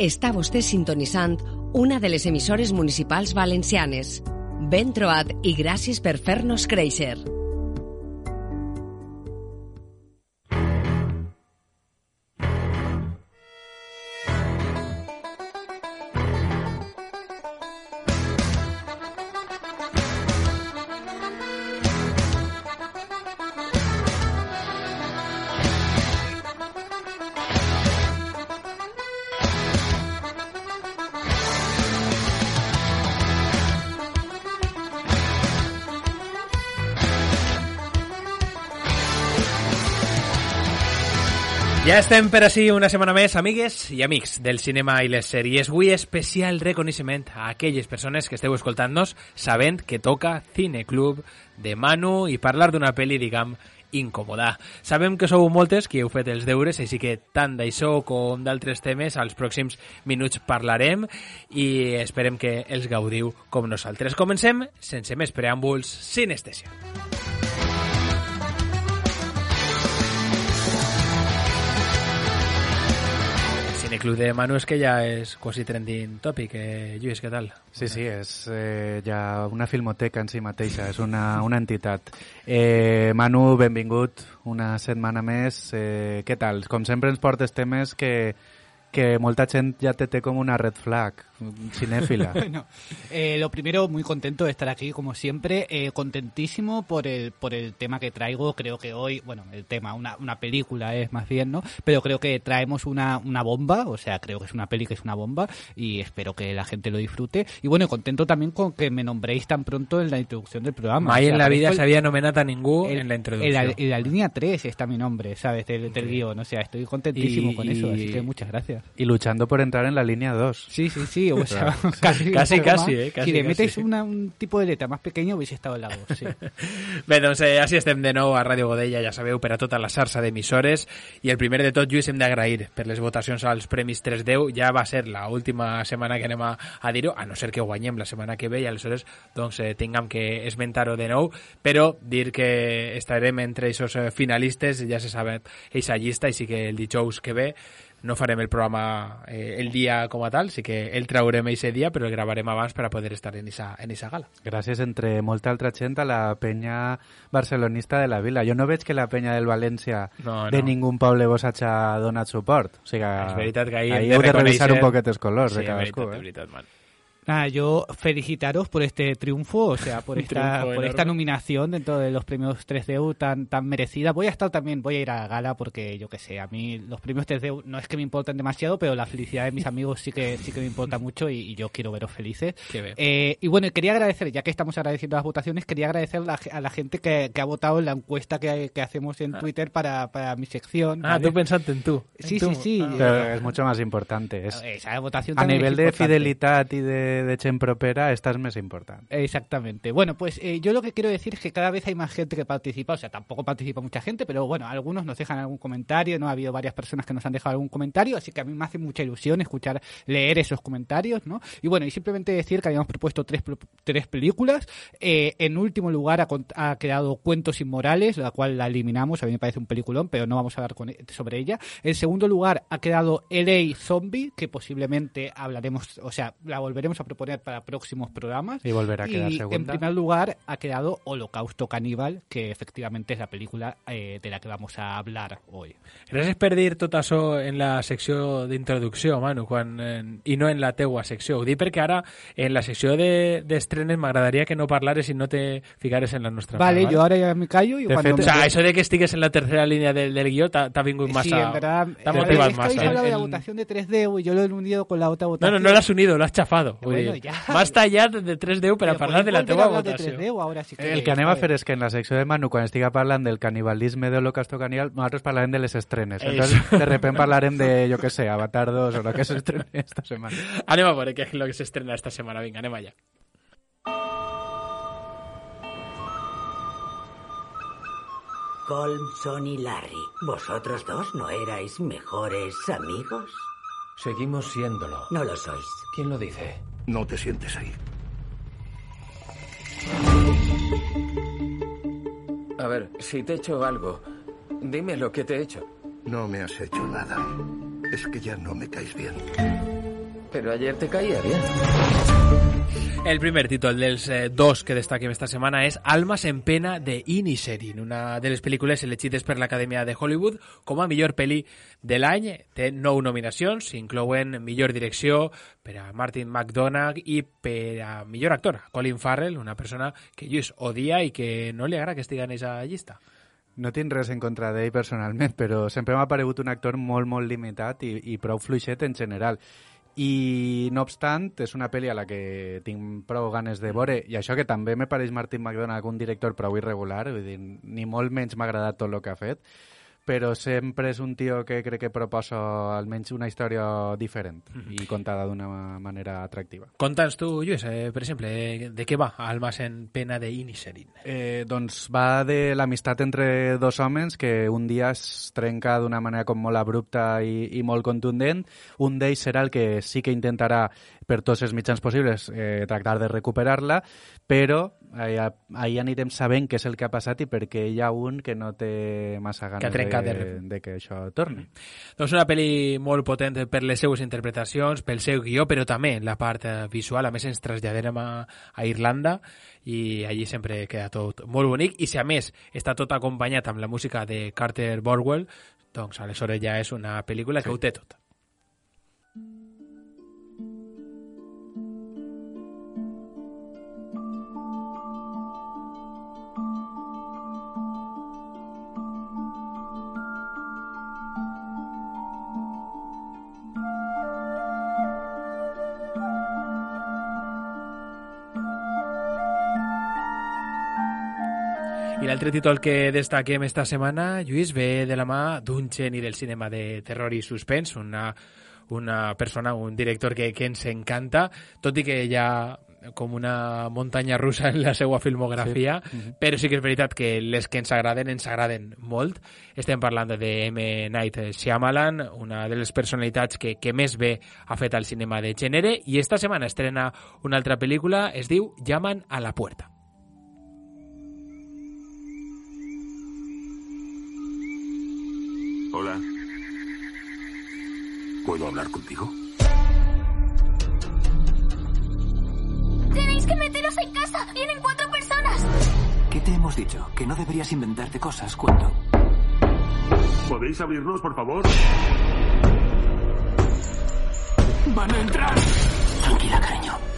Està vostè sintonitzant una de les emissores municipals valencianes. Ben trobat i gràcies per fer-nos créixer. Estem per així una setmana més, amigues i amics del cinema i les sèries. Avui especial reconeixement a aquelles persones que esteu escoltant-nos sabent que toca Cineclub de Manu i parlar d'una pel·li, diguem, incòmoda. Sabem que sou moltes qui heu fet els deures, així que tant d'això com d'altres temes als pròxims minuts parlarem i esperem que els gaudiu com nosaltres. Comencem, sense més preàmbuls, sinestèsia. Cineclub de Manu és que ja és quasi trending topic. Eh, Lluís, què tal? Sí, sí, és eh, ja una filmoteca en si mateixa, és una, una entitat. Eh, Manu, benvingut una setmana més. Eh, què tal? Com sempre ens portes temes que, que molta gent ja te té com una red flag, cinéfila. bueno, eh, lo primero, muy contento de estar aquí, como siempre. Eh, contentísimo por el, por el tema que traigo. Creo que hoy, bueno, el tema, una, una película es más bien, ¿no? Pero creo que traemos una, una bomba, o sea, creo que es una peli que es una bomba y espero que la gente lo disfrute. Y bueno, contento también con que me nombréis tan pronto en la introducción del programa. Mai O sea, en la vida el- s'havia anomenat a ningú el- en la en introducció. la, en la línea 3 está mi nombre, ¿sabes? Del, del guion. O sea, estoy contentísimo Y- con eso, así que muchas gracias. Y luchando por entrar en la línea 2. Sí, sí, sí. O sea, casi, Casi, casi, más. eh, casi, si le casi. metes una- un tipo de letra más pequeño, hubiese estado en la 2, sí. Bé, doncs eh, així estem de nou a Ràdio Godella, ja sabeu, per a tota la xarxa d'emissores. I el primer de tot, Lluís, hem d'agrair per les votacions als Premis 310. Ja va ser la última setmana que anem a, a dir-ho, a no ser que guanyem la setmana que ve i aleshores doncs, eh, tinguem que esmentar-ho de nou, però dir que estarem entre aquests eh, finalistes, ja se sabe eixa llista, així que el dijous que ve no farem el programa eh, el dia com a tal, sí que el traurem eixe dia, però el gravarem abans per a poder estar en esa, en esa gala. Gràcies, entre molta altra gent, a la penya barcelonista de la vila. Jo no veig que la penya del València No, de no. ningún poble vos hagi donat suport. O sigui, És veritat que ahir hem ahí de heu de revisar un poquet els colors sí, de cadascú. veritat, eh? veritat, man. Nada, yo felicitaros por este triunfo, o sea, por esta, por esta nominación dentro de los premios 3DU tan, tan merecida. Voy a estar también, voy a ir a la gala porque yo que sé, a mí los premios 3DU no es que me importen demasiado, pero la felicidad de mis amigos sí que sí que me importa mucho y, y yo quiero veros felices. Qué. Eh, y bueno, quería agradecer, ya que estamos agradeciendo las votaciones, quería agradecer la- a la gente que, que ha votado en la encuesta que, que hacemos en Twitter para, para mi sección. Ah, ¿vale? tú pensaste en tú. Sí, En tú. sí, sí. Ah. Pero es mucho más importante. Es, Esa votación a nivel es de importante. fidelitat i de, de gent propera, esta és més important. Exactamente. Bueno, pues eh, yo lo que quiero decir es que cada vez hay más gente que participa, o sea, tampoco participa mucha gente, pero bueno, algunos nos dejan algún comentario, ¿no? Ha habido varias personas que nos han dejado algún comentario, así que a mí me hace mucha ilusión escuchar, leer esos comentarios, ¿no? Y bueno, y simplemente decir que habíamos propuesto tres, tres películas. Eh, en último lugar ha, ha quedado Cuentos Inmorales, la cual la eliminamos, a mí me parece un peliculón, pero no vamos a hablar con e- sobre ella. En segundo lugar ha quedado LA Zombie, que posiblemente hablaremos, o sea, la volveremos a proponer para próximos programas. Y volverá a quedar Y segunda. en primer lugar ha quedado Holocausto Caníbal, que efectivamente es la película eh, de la que vamos a hablar hoy. Gràcies per dir tot això en la secció d'introducció, Manu, quan, eh, i no en la teua secció. Ho dic perquè ara en la secció de- d'estrenes de, m'agradaria que no parlares i no te ficares en la nostra Vale, part, yo ahora ya me callo y De fet, O sea, això de que estigues en la tercera línia del, del guió t'ha vingut massa... sí, en verdad... T'ha eh, motivat es que massa. habéis hablado de la En- votación de 3D y yo lo he unido con la otra No, votación. no, no l'has unido, l'has chafado. Bueno. M'has tallat de 310 per a parlar de la ¿podéis volver teua a hablar de votació. 3D o ahora sí que... El que anem a vale. fer és que en la secció de Manu, quan estiga parlant del canibalisme d'Holocausto Caníbal, nosaltres parlarem de les estrenes. Entonces, de repente parlarem de, jo que sé, Avatar 2 o lo que s'estrene esta setmana. Anem a veure què és el que s'estrena esta setmana. Vinga, anem allà. Colmson y Larry, ¿vosotros dos no erais mejores amigos? Seguimos siéndolo. No lo sois. ¿Quién lo dice? No te sientes ahí. A ver, si te he hecho algo, dime lo que te he hecho. No me has hecho nada. Es que ya no me caes bien. Pero ayer te caía bien. El primer títol dels eh, dos que destaquem esta setmana és Almas en pena de Inisherin, una de les pel·lícules elegides per l'Acadèmia de Hollywood com a millor pel·li de l'any. Té nou nominacions, inclouen millor direcció per a Martin McDonagh i per a millor actor, Colin Farrell, una persona que Lluís odia i que no li agrada que estigui en aquesta llista. No tinc res en contra d'ell personalment, però sempre m'ha paregut un actor molt, molt limitat i, i prou fluixet en general. I, no obstant, és una pel·li a la que tinc prou ganes de veure, i això que també me pareix Martin McDonagh un director prou irregular, vull dir, ni molt menys m'ha agradat tot el que ha fet, però sempre és un tio que crec que proposa almenys una història diferent i contada d'una manera atractiva. Conta'ns tu, Lluís, eh, per exemple, eh, de què va Almas en pena de Inisherin? Eh, doncs va de l'amistat entre dos homes que un dia es trenca d'una manera com molt abrupta i, i molt contundent. Un d'ells serà el que sí que intentarà per tots els mitjans possibles eh, tractar de recuperar-la, però ahí, ahí anirem sabent què és el que ha passat i perquè hi ha un que no té massa Que ganes trencat de, de- de que això torni. Doncs una pel·li molt potent per les seues interpretacions, pel seu guió, però també la part eh, visual. A més, ens traslladem a, a Irlanda i allí sempre queda tot molt bonic. I si a més està tot acompanyat amb la música de Carter Borwell, doncs aleshores ja és una pel·lícula que ho té tot. L'altre títol que destaquem esta setmana, Lluís, ve de la mà d'un geni del cinema de terror i suspens, una, una persona, un director que, que ens encanta, tot i que ha com una muntanya russa en la seva filmografia, sí. però sí que és veritat que les que ens agraden, ens agraden molt. Estem parlant de M. Night Shyamalan, una de les personalitats que, que més bé ha fet al cinema de gènere, i esta setmana estrena una altra pel·lícula, es diu Llaman a la puerta. Hola. ¿Puedo hablar contigo? ¡Tenéis que meteros en casa! ¡Vienen cuatro personas! ¿Qué te hemos dicho? Que no deberías inventarte cosas cuando... ¿Podéis abrirnos, por favor? ¡Van a entrar! Tranquila, cariño.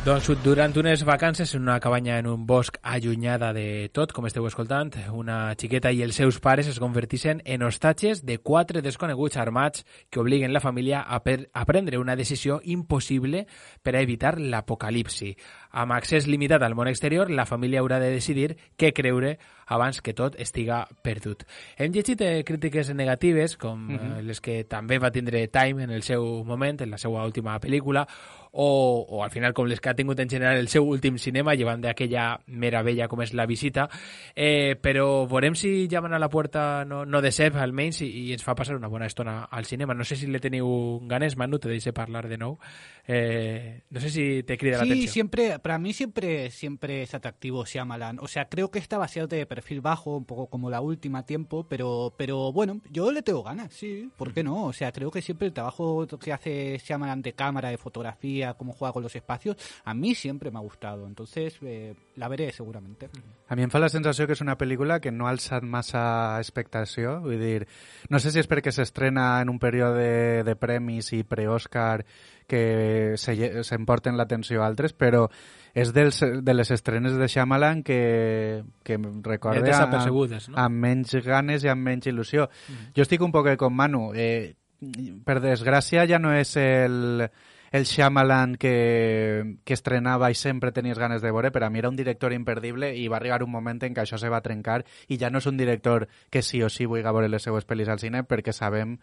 Doncs durant unes vacances en una cabanya en un bosc allunyada de tot, com esteu escoltant, una xiqueta i els seus pares es convertissin en hostatges de quatre desconeguts armats que obliguen la família a, a prendre una decisió impossible per a evitar l'apocalipsi. Amb accés limitat al món exterior, la família haurà de decidir què creure abans que tot estiga perdut. Hem llegit eh, crítiques negatives, com mm -hmm. les que també va tindre Time en el seu moment, en la seva última pel·lícula, o, o al final com les que ha tingut en general el seu últim cinema, llevant d'aquella meravella com és La visita, eh, però veurem si llamen a la puerta no, no decep almenys i, i ens fa passar una bona estona al cinema. No sé si le teniu ganes, Manu, te deixe parlar de nou. Eh, no sé si te crida la Sí, atención. Para mí siempre, siempre es atractivo Shyamalan. O sea, creo que esta va a ser de perfil bajo, un poco como la última tiempo, pero, pero bueno, yo le tengo ganas, sí, ¿por qué no? O sea, creo que siempre el trabajo que hace Shyamalan de cámara, de fotografía, cómo juega con los espacios, a mí siempre me ha gustado. Entonces, eh, la veré seguramente. A mi em fa la sensació que és una pel·lícula que no ha alçat massa expectació, vull dir, no sé si és perquè s'estrena en un període de premis i pre-Òscar que se s'emporten l'atenció a altres, però és dels, de les estrenes de Shyamalan que, que em recorda Eh, desapercebudes, no? amb menys ganes i amb menys il·lusió. Jo estic un poc com Manu. Eh, per desgràcia ja no és el, el Shyamalan que, que estrenava i sempre tenies ganes de veure, per a mi era un director imperdible i va arribar un moment en què això se va trencar i ja no és un director que sí o sí vulgui veure les seues pel·lis al cine perquè sabem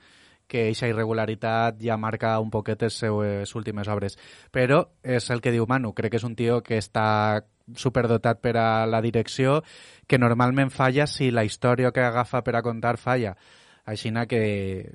que aquesta irregularitat ja marca un poquet les seues últimes obres. Però és el que diu Manu, crec que és un tio que està superdotat per a la direcció, que normalment falla si la història que agafa per a contar falla. Així que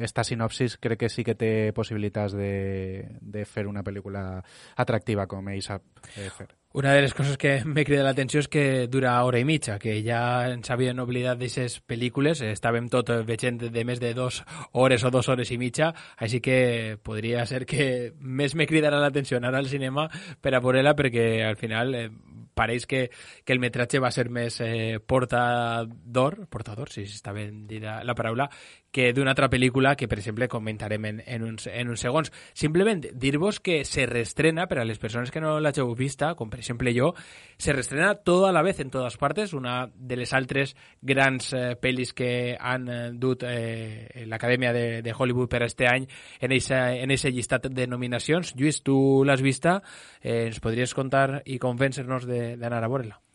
esta sinopsis crec que sí que té possibilitats de, de fer una pel·lícula atractiva com ell sap eh, fer. Una de les coses que m'he cridat l'atenció és que dura hora i mitja, que ja ens havien oblidat d'aquestes pel·lícules, estàvem tot veient de més de dues hores o dues hores i mitja, així que podria ser que més me cridarà l'atenció anar al cinema per a veure-la perquè al final eh, pareix que, que el metratge va ser més eh, portador, portador, si està ben dita la paraula, que d'una altra pel·lícula que, per exemple, comentarem en, en, uns, en uns dir-vos que se reestrena, per a les persones que no l'hageu vista, com per exemple jo, se reestrena tot a la vez en totes partes, una de les altres grans eh, que han eh, dut eh, de, de Hollywood per este any en eixa, en eixa llistat de nominacions. Lluís, tu l'has vista, eh, ens podries contar i convèncer-nos d'anar a veure-la?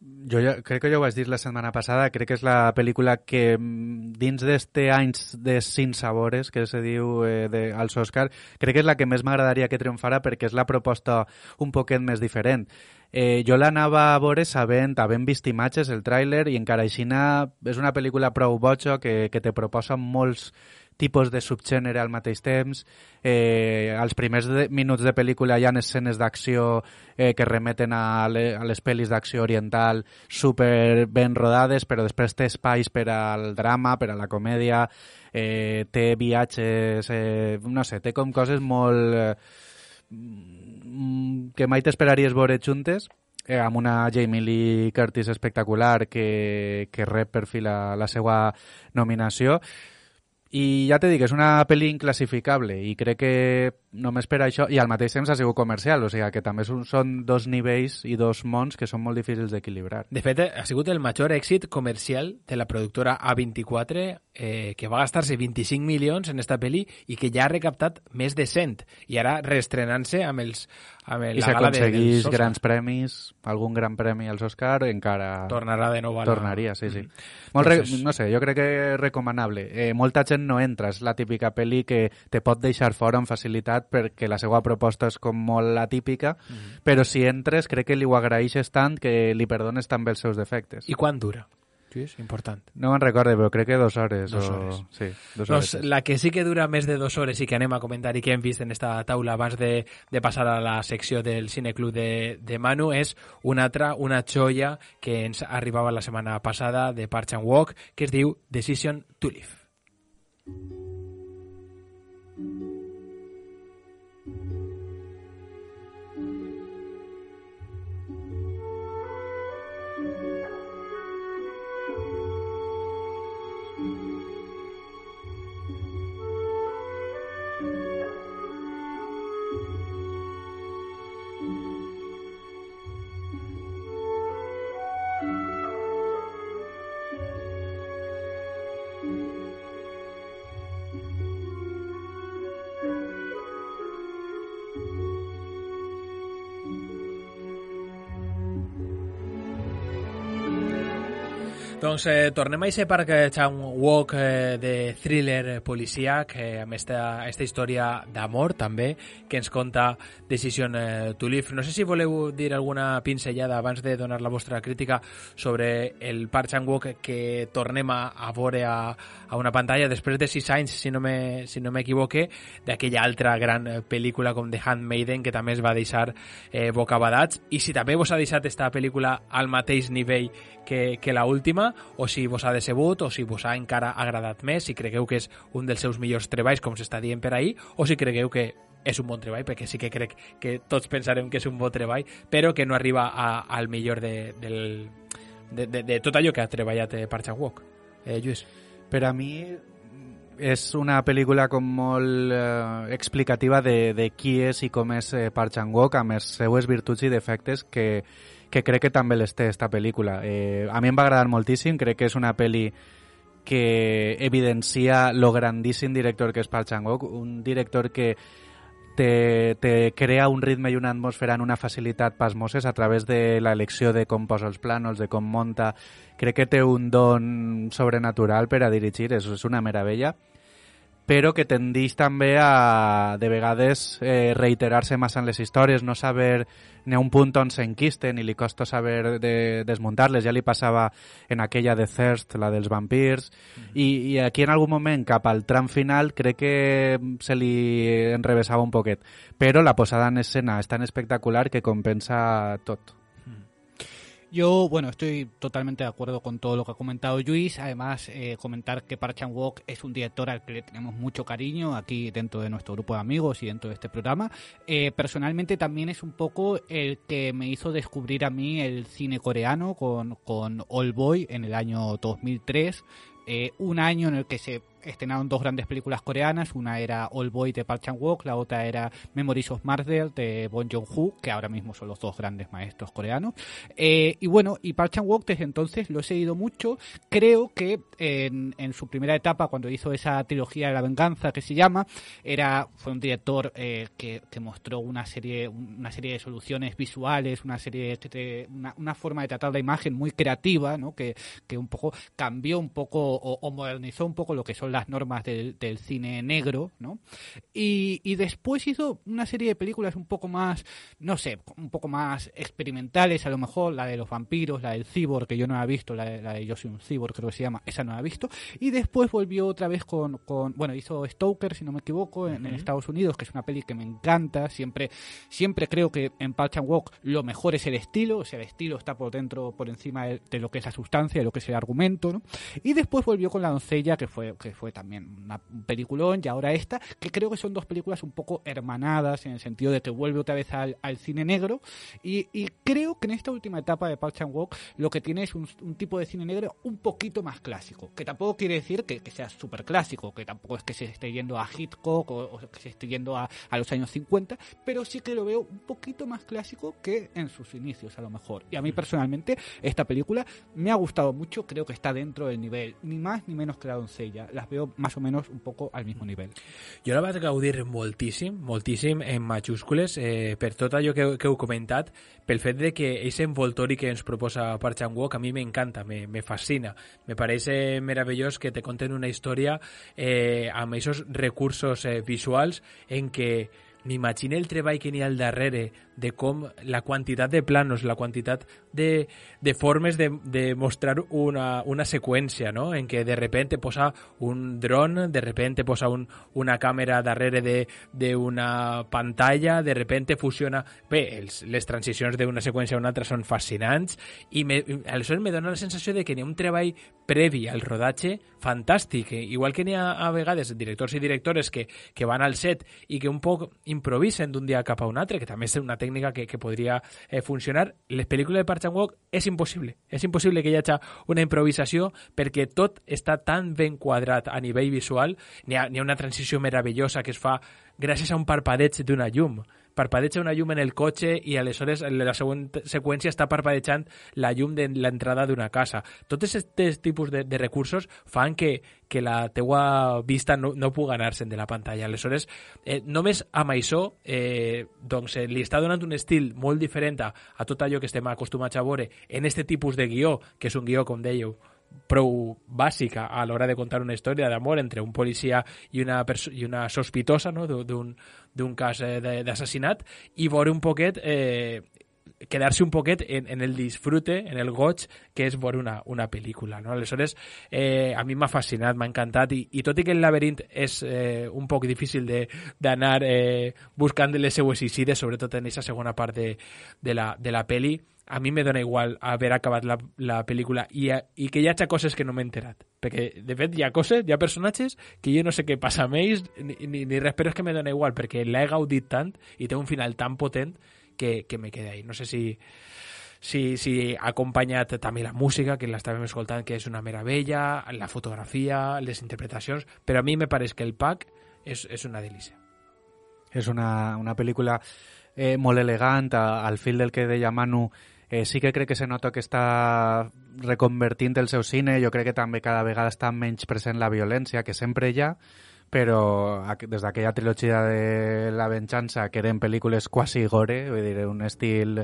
Jo ja, crec que ja ho vaig dir la setmana passada, crec que és la pel·lícula que mm, dins d'este anys de cinc sabores, que se diu eh, de, als Oscar, crec que és la que més m'agradaria que triomfara perquè és la proposta un poquet més diferent. Eh, jo l'anava a veure sabent, havent vist imatges, el tràiler, i encara així és una pel·lícula prou boja que, que te proposa molts tipus de subgènere al mateix temps. Eh, als primers de, minuts de pel·lícula hi ha escenes d'acció eh, que remeten a, le, a les pel·lis d'acció oriental super ben rodades, però després té espais per al drama, per a la comèdia, eh, té viatges, eh, no sé, té com coses molt... Eh, que mai t'esperaries veure juntes, eh, amb una Jamie Lee Curtis espectacular que, que rep per fi la, la seva nominació. I ja t'he dit, és una pel·li inclassificable i crec que només per això, i al mateix temps ha sigut comercial, o sigui que també són, són dos nivells i dos mons que són molt difícils d'equilibrar. De fet, ha sigut el major èxit comercial de la productora A24, eh, que va gastar-se 25 milions en esta pel·li i que ja ha recaptat més de 100, i ara reestrenant-se amb els amb el, I si aconseguís de, grans premis, algun gran premi als Oscar, encara... Tornarà de nou a la... Tornaria, sí, sí. Mm -hmm. Molt re... No sé, jo crec que és recomanable. Eh, molta gent no entra, és la típica pel·li que te pot deixar fora amb facilitat perquè la seva proposta és com molt atípica, mm -hmm. però si entres crec que li ho agraeixes tant que li perdones també els seus defectes. I quan dura? És important. No me'n recordo, però crec que dos hores. Dos o... hores. Sí, dos doncs hores. la que sí que dura més de dos hores i que anem a comentar i que hem vist en esta taula abans de, de passar a la secció del Cineclub de, de Manu és una altra, una joia que ens arribava la setmana passada de Parch and Walk que es diu Decision to Live. Doncs eh, tornem a aquest parc eh, Chan Walk eh, de thriller policíac, eh, amb esta, esta història d'amor també, que ens conta Decision eh, to Live. No sé si voleu dir alguna pinzellada abans de donar la vostra crítica sobre el parc Chan Walk que tornem a, a veure a, a una pantalla després de sis anys, si no me, si no m'equivoque, d'aquella altra gran eh, pel·lícula com The Handmaiden, que també es va deixar eh, bocabadats. I si també vos ha deixat esta pel·lícula al mateix nivell que, que la última, o si vos ha decebut, o si vos ha encara agradat més, si cregueu que és un dels seus millors treballs, com s'està dient per ahir, o si cregueu que és un bon treball, perquè sí que crec que tots pensarem que és un bon treball, però que no arriba a, al millor de, del, de, de, de tot allò que ha treballat eh, Park Chan-wook. Eh, Lluís? Per a mi és una pel·lícula com molt eh, explicativa de, de qui és i com és eh, Park Chan-wook, amb les seues virtuts i defectes que, que crec que també les té esta pel·lícula. Eh, a mi em va agradar moltíssim, crec que és una pel·li que evidencia lo grandíssim director que és Park Chan-wook, un director que te, te crea un ritme i una atmosfera en una facilitat pasmoses a través de la elecció de com posa els plànols, de com monta. Crec que té un don sobrenatural per a dirigir, és, és una meravella. Però que tendeix també a, de vegades, eh, reiterar-se massa en les històries, no saber n'hi ha un punt on s'enquisten i li costa saber de, desmuntar-les. Ja li passava en aquella de Thirst, la dels vampirs, mm -hmm. i, i aquí en algun moment, cap al tram final, crec que se li enrevesava un poquet. Però la posada en escena és tan espectacular que compensa tot. Yo, bueno, estoy totalmente de acuerdo con todo lo que ha comentado Luis. Además, eh, comentar que Park Chan Wook es un director al que le tenemos mucho cariño aquí dentro de nuestro grupo de amigos y dentro de este programa. Eh, personalmente también es un poco el que me hizo descubrir a mí el cine coreano con, con All Boy en el año 2003. Eh, un año en el que se estrenaron dos grandes películas coreanas, una era All Boy de Park Chan-wook, la otra era Memories of Murder de Bong Joon-ho, que ahora mismo son los dos grandes maestros coreanos. Eh, y bueno, y Park Chan-wook desde entonces lo he seguido mucho. Creo que en, su primera etapa, cuando hizo esa trilogía de la venganza que se llama, era fue un director eh, que, que, mostró una serie una serie de soluciones visuales, una serie de, una, forma de tratar la imagen muy creativa, ¿no? Que, que un poco cambió un poco o, o modernizó un poco lo que son las normas del, del cine negro, ¿no? Y, y, después hizo una serie de películas un poco más, no sé, un poco más experimentales, a lo mejor, la de los vampiros, la del cyborg, que yo no he visto, la de, la de Yo soy un cyborg, creo que se llama, esa no la he visto, y después volvió otra vez con, con bueno, hizo Stoker, si no me equivoco, en, uh -huh. en, Estados Unidos, que es una peli que me encanta, siempre, siempre creo que en Park Chan Walk lo mejor es el estilo, o sea, el estilo está por dentro, por encima de, de lo que es la sustancia, de lo que es el argumento, ¿no? Y después volvió con La doncella, que fue, que fue también una, un peliculón, y ahora esta, que creo que son dos películas un poco hermanadas, en el sentido de que vuelve otra vez al, al cine negro, y, y, creo que en esta última etapa de Park Chan Walk lo que tiene es un, un, tipo de cine negro un poquito más clásico, que tampoco quiere decir que, que sea súper clásico, que tampoco es que se esté yendo a Hitchcock o, o que se esté yendo a, a, los años 50, pero sí que lo veo un poquito más clásico que en sus inicios a lo mejor. Y a mí personalmente esta película me ha gustado mucho, creo que está dentro del nivel, ni más ni menos que la doncella, las veo más o menos un poco al mismo nivel. Jo la vaig gaudir moltíssim, moltíssim en majúscules, eh, per tot allò que, que heu comentat, pel fet de que aquest envoltori que ens proposa Park Chan-wook a mi m'encanta, me, me fascina. Me parece meravellós que te conten una història eh, amb aquests recursos eh, visuals en què m'imagine el treball que n'hi ha al darrere de com la quantitat de planos, la quantitat de, de formes de, de mostrar una, una seqüència, no? en què de repente posa un dron, de repente posa un, una càmera darrere d'una pantalla, de repente fusiona... Bé, els, les transicions d'una seqüència a una altra són fascinants i me, aleshores me dona la sensació de que n'hi ha un treball previ al rodatge fantàstic, igual que n'hi ha a vegades directors i directores que, que van al set i que un poc improvisen d'un dia cap a un altre, que també és una tècnica que, que podria eh, funcionar. Les pel·lícules de Park Chan-wook és impossible. És impossible que hi hagi una improvisació perquè tot està tan ben quadrat a nivell visual. N'hi ha, ha una transició meravellosa que es fa gràcies a un parpadeig d'una llum parpadeja una llum en el cotxe i aleshores la següent seqüència està parpadejant la llum de l'entrada d'una casa. Tots aquests tipus de, de recursos fan que, que la teua vista no, no pugui anar-se'n de la pantalla. Aleshores, eh, només amb això eh, doncs, eh, li està donant un estil molt diferent a, a tot allò que estem acostumats a veure en este tipus de guió, que és un guió, com dèieu, prou bàsica a l'hora de contar una història d'amor entre un policia i una, i una sospitosa no? d'un cas eh, d'assassinat i veure un poquet eh, quedar-se un poquet en, en el disfrute, en el goig que és veure una, una pel·lícula. No? Aleshores, eh, a mi m'ha fascinat, m'ha encantat, i, i tot i que el laberint és eh, un poc difícil d'anar eh, buscant les seues isides, sobretot en aquesta segona part de, de, la, de la peli, a mi me dona igual haver acabat la, la pel·lícula i, i que hi hagi coses que no m'he enterat. Perquè, de fet, hi ha coses, hi ha que jo no sé què passa amb ni, ni, ni res, que me dona igual, perquè l'he gaudit tant i té un final tan potent que, que me queda ahí. No sé si, si, si ha acompanyat també la música, que l'estàvem escoltant, que és una meravella, la fotografia, les interpretacions, però a mi me pareix que el pack és, és una delícia. És una, una pel·lícula eh, molt al fil del que deia Manu, eh, sí que crec que se nota que està reconvertint el seu cine, jo crec que també cada vegada està menys present la violència, que sempre hi ha, però des d'aquella trilogia de La venjança, que eren pel·lícules quasi gore, vull dir, un estil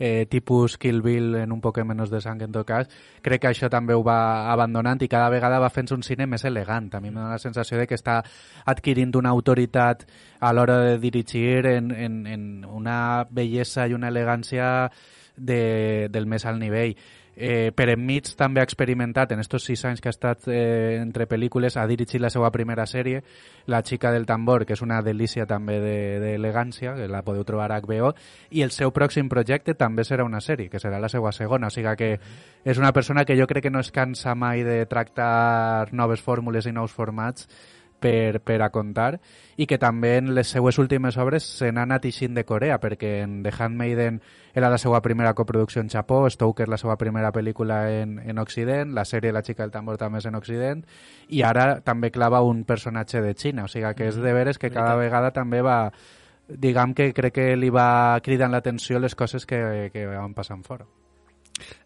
eh, tipus Kill Bill en un poc menys de sang en tot cas, crec que això també ho va abandonant i cada vegada va fent un cine més elegant. A mi dona la sensació de que està adquirint una autoritat a l'hora de dirigir en, en, en una bellesa i una elegància de, del més alt nivell. Eh, per enmig també ha experimentat en estos sis anys que ha estat eh, entre pel·lícules, ha dirigit la seva primera sèrie, La xica del tambor, que és una delícia també d'elegància, de, que la podeu trobar a HBO, i el seu pròxim projecte també serà una sèrie, que serà la seva segona, o sigui que és una persona que jo crec que no es cansa mai de tractar noves fórmules i nous formats per, per a contar i que també en les seues últimes obres se n'ha anat eixint de Corea perquè en The Handmaiden era la seva primera coproducció en Japó, Stoker la seva primera pel·lícula en, en Occident, la sèrie La xica del tambor també és en Occident i ara també clava un personatge de Xina, o sigui que és de veres que cada vegada també va diguem que crec que li va cridant l'atenció les coses que, que van passant fora.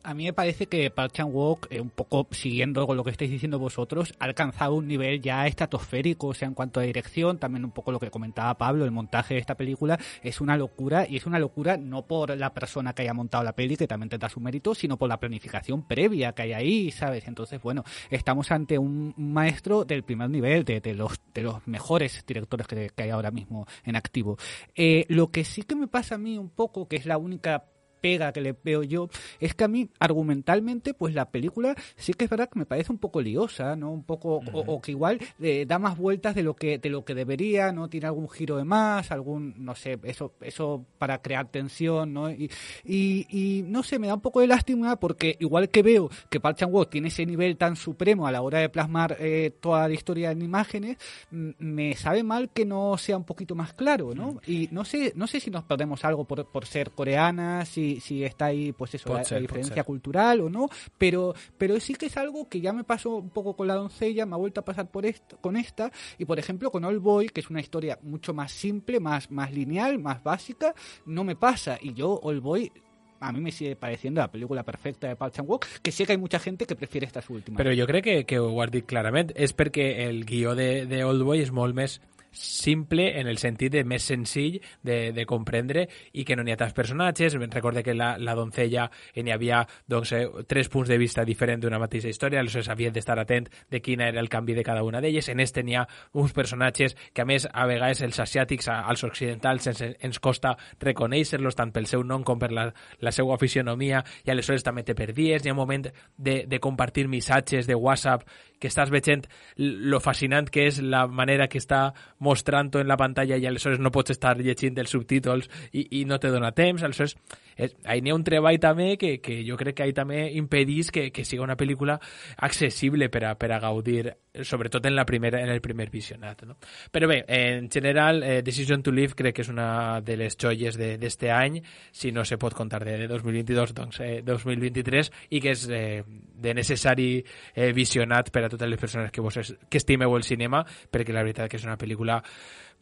A mí me parece que Park Chan-wook, eh, un poco siguiendo con lo que estáis diciendo vosotros, ha alcanzado un nivel ya estratosférico, o sea, en cuanto a dirección, también un poco lo que comentaba Pablo, el montaje de esta película es una locura, y es una locura no por la persona que haya montado la peli, que también tendrá su mérito, sino por la planificación previa que hay ahí, ¿sabes? Entonces, bueno, estamos ante un maestro del primer nivel, de, los, de los mejores directores que, que hay ahora mismo en activo. Eh, lo que sí que me pasa a mí un poco, que es la única pega que le veo yo. Es que a mí argumentalmente pues la película sí que es verdad que me parece un poco liosa no un poco o, o, que igual eh, da más vueltas de lo que de lo que debería no tiene algún giro de más algún no sé eso eso para crear tensión no y, y, y no sé me da un poco de lástima porque igual que veo que Park Chan Wook tiene ese nivel tan supremo a la hora de plasmar eh, toda la historia en imágenes me sabe mal que no sea un poquito más claro no y no sé no sé si nos perdemos algo por, por ser coreanas y si, está ahí, pues eso, la, ser, la, diferencia cultural o no, pero, pero sí que es algo que ya me pasó un poco con la doncella, me ha vuelto a pasar por esto, con esta, y por ejemplo con All Boy, que es una historia mucho más simple, más, más lineal, más básica, no me pasa, y yo All Boy a mí me sigue pareciendo la película perfecta de Park Chan-wook, que sé que hay mucha gente que prefiere estas últimas. Però jo crec que, que ho has dit clarament. És perquè el guió de, de Oldboy és molt més simple en el sentit de més senzill de, de comprendre i que no n'hi ha tants personatges. Recorde que la, la doncella n'hi havia doncs, eh, tres punts de vista diferents d'una mateixa història, aleshores havien d'estar atent de quin era el canvi de cada una d'elles. En este n'hi ha uns personatges que, a més, a vegades els asiàtics, als occidentals, ens, ens costa reconèixer-los tant pel seu nom com per la, la seva fisionomia i aleshores també te perdies. Hi ha un moment de, de compartir missatges de WhatsApp que estàs veient lo fascinant que és la manera que està mostrant-ho en la pantalla i aleshores no pots estar llegint els subtítols i, i no te dona temps, aleshores és, ahí ha un treball també que, que jo crec que ahí també impedís que, que siga una pel·lícula accessible per a, per a gaudir, sobretot en, la primera, en el primer visionat. No? Però bé, en general, eh, Decision to Live crec que és una de les joies de, any, si no se pot contar de, de 2022, doncs eh, 2023, i que és eh, de necessari eh, visionat per a totes les persones que, vos es, que estimeu el cinema, perquè la veritat que és una pel·lícula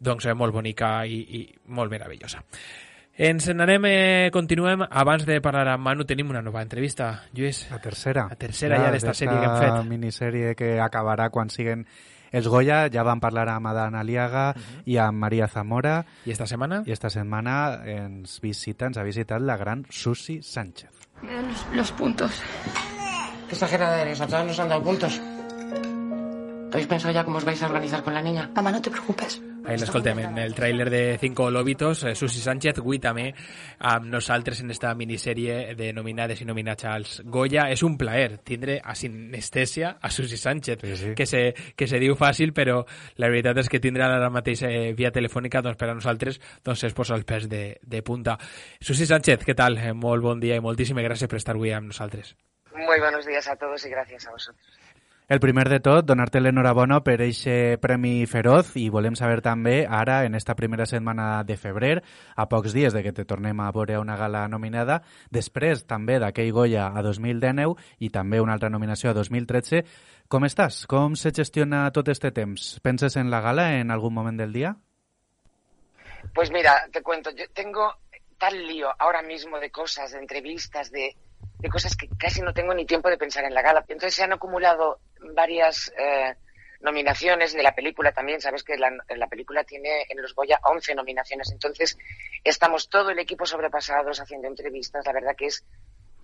doncs, eh, molt bonica i, i molt meravellosa. Ens n'anem, eh, continuem. Abans de parlar amb Manu, tenim una nova entrevista, Lluís. La tercera. La tercera ja, ja d'esta sèrie que hem fet. La minissèrie que acabarà quan siguen els Goya, ja vam parlar amb Adán Aliaga uh -huh. i amb Maria Zamora. I esta setmana? I esta setmana ens visita, ens ha visitat la gran Susi Sánchez. Los, los puntos. Qué exagerada eres, a todas nos han dado puntos. ¿Habéis pensado ya cómo os vais a organizar con la niña? Mamá, no te preocupes. Ahí l'escoltem, en el tràiler de Cinco Lobitos, eh, Susi Sánchez, avui també amb nosaltres en esta minissèrie de nominades i nominats als Goya. És un plaer tindre a sinestèsia a Susi Sánchez, sí, sí. Que, se, que se diu fàcil, però la veritat és que tindre ara mateix eh, via telefònica doncs, per a nosaltres doncs, es posa els pes de, de punta. Susi Sánchez, què tal? Eh, molt bon dia i moltíssimes gràcies per estar avui amb nosaltres. Muy buenos días a todos y gracias a vosotros. El primer de tot, donar-te l'enhorabona per aquest Premi Feroz i volem saber també, ara, en esta primera setmana de febrer, a pocs dies de que te tornem a veure una gala nominada, després també d'aquell Goya a 2019 i també una altra nominació a 2013, com estàs? Com se gestiona tot este temps? Penses en la gala en algun moment del dia? Pues mira, te cuento, yo tengo tal lío ahora mismo de cosas, de entrevistas, de, de cosas que casi no tengo ni tiempo de pensar en la gala. Entonces se han acumulado varias, eh, nominaciones, ni la película también, sabes que la, la película tiene en los Goya 11 nominaciones, entonces estamos todo el equipo sobrepasados haciendo entrevistas, la verdad que es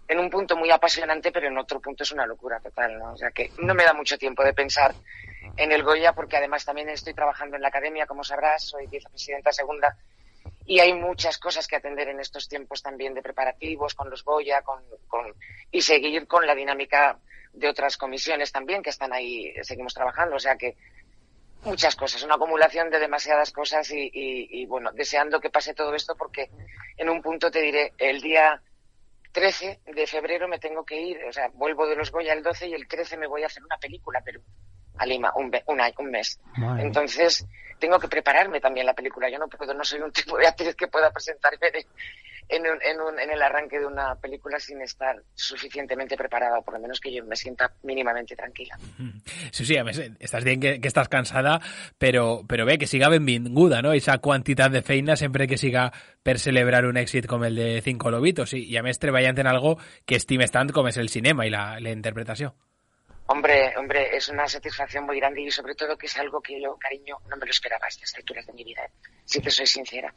en un punto muy apasionante, pero en otro punto es una locura total, ¿no? O sea que no me da mucho tiempo de pensar en el Goya, porque además también estoy trabajando en la academia, como sabrás, soy vicepresidenta segunda, y hay muchas cosas que atender en estos tiempos también de preparativos con los Goya, con, con, y seguir con la dinámica de otras comisiones también que están ahí, seguimos trabajando, o sea que muchas cosas, una acumulación de demasiadas cosas y, y, y bueno, deseando que pase todo esto porque en un punto te diré, el día 13 de febrero me tengo que ir, o sea, vuelvo de los Goya el 12 y el 13 me voy a hacer una película, pero a Lima, un, un, un mes. Madre. Entonces, tengo que prepararme también la película. Yo no puedo, no soy un tipo de actriz que pueda presentarme de, en, un, en, un, en, el arranque de una película sin estar suficientemente preparada, por lo menos que yo me sienta mínimamente tranquila. Sí, sí, estàs dient que, que estàs cansada, però, però bé, que siga benvinguda, no? Esa quantitat de feina sempre que siga per celebrar un èxit com el de Cinco Lobitos i, i a més treballant en algo que estimes tant com és el cinema i la, la interpretació. Hombre, hombre, es una satisfacción muy grande y sobre todo que es algo que yo, cariño, no me lo esperaba a estas alturas de mi vida, ¿eh? si te soy sincera.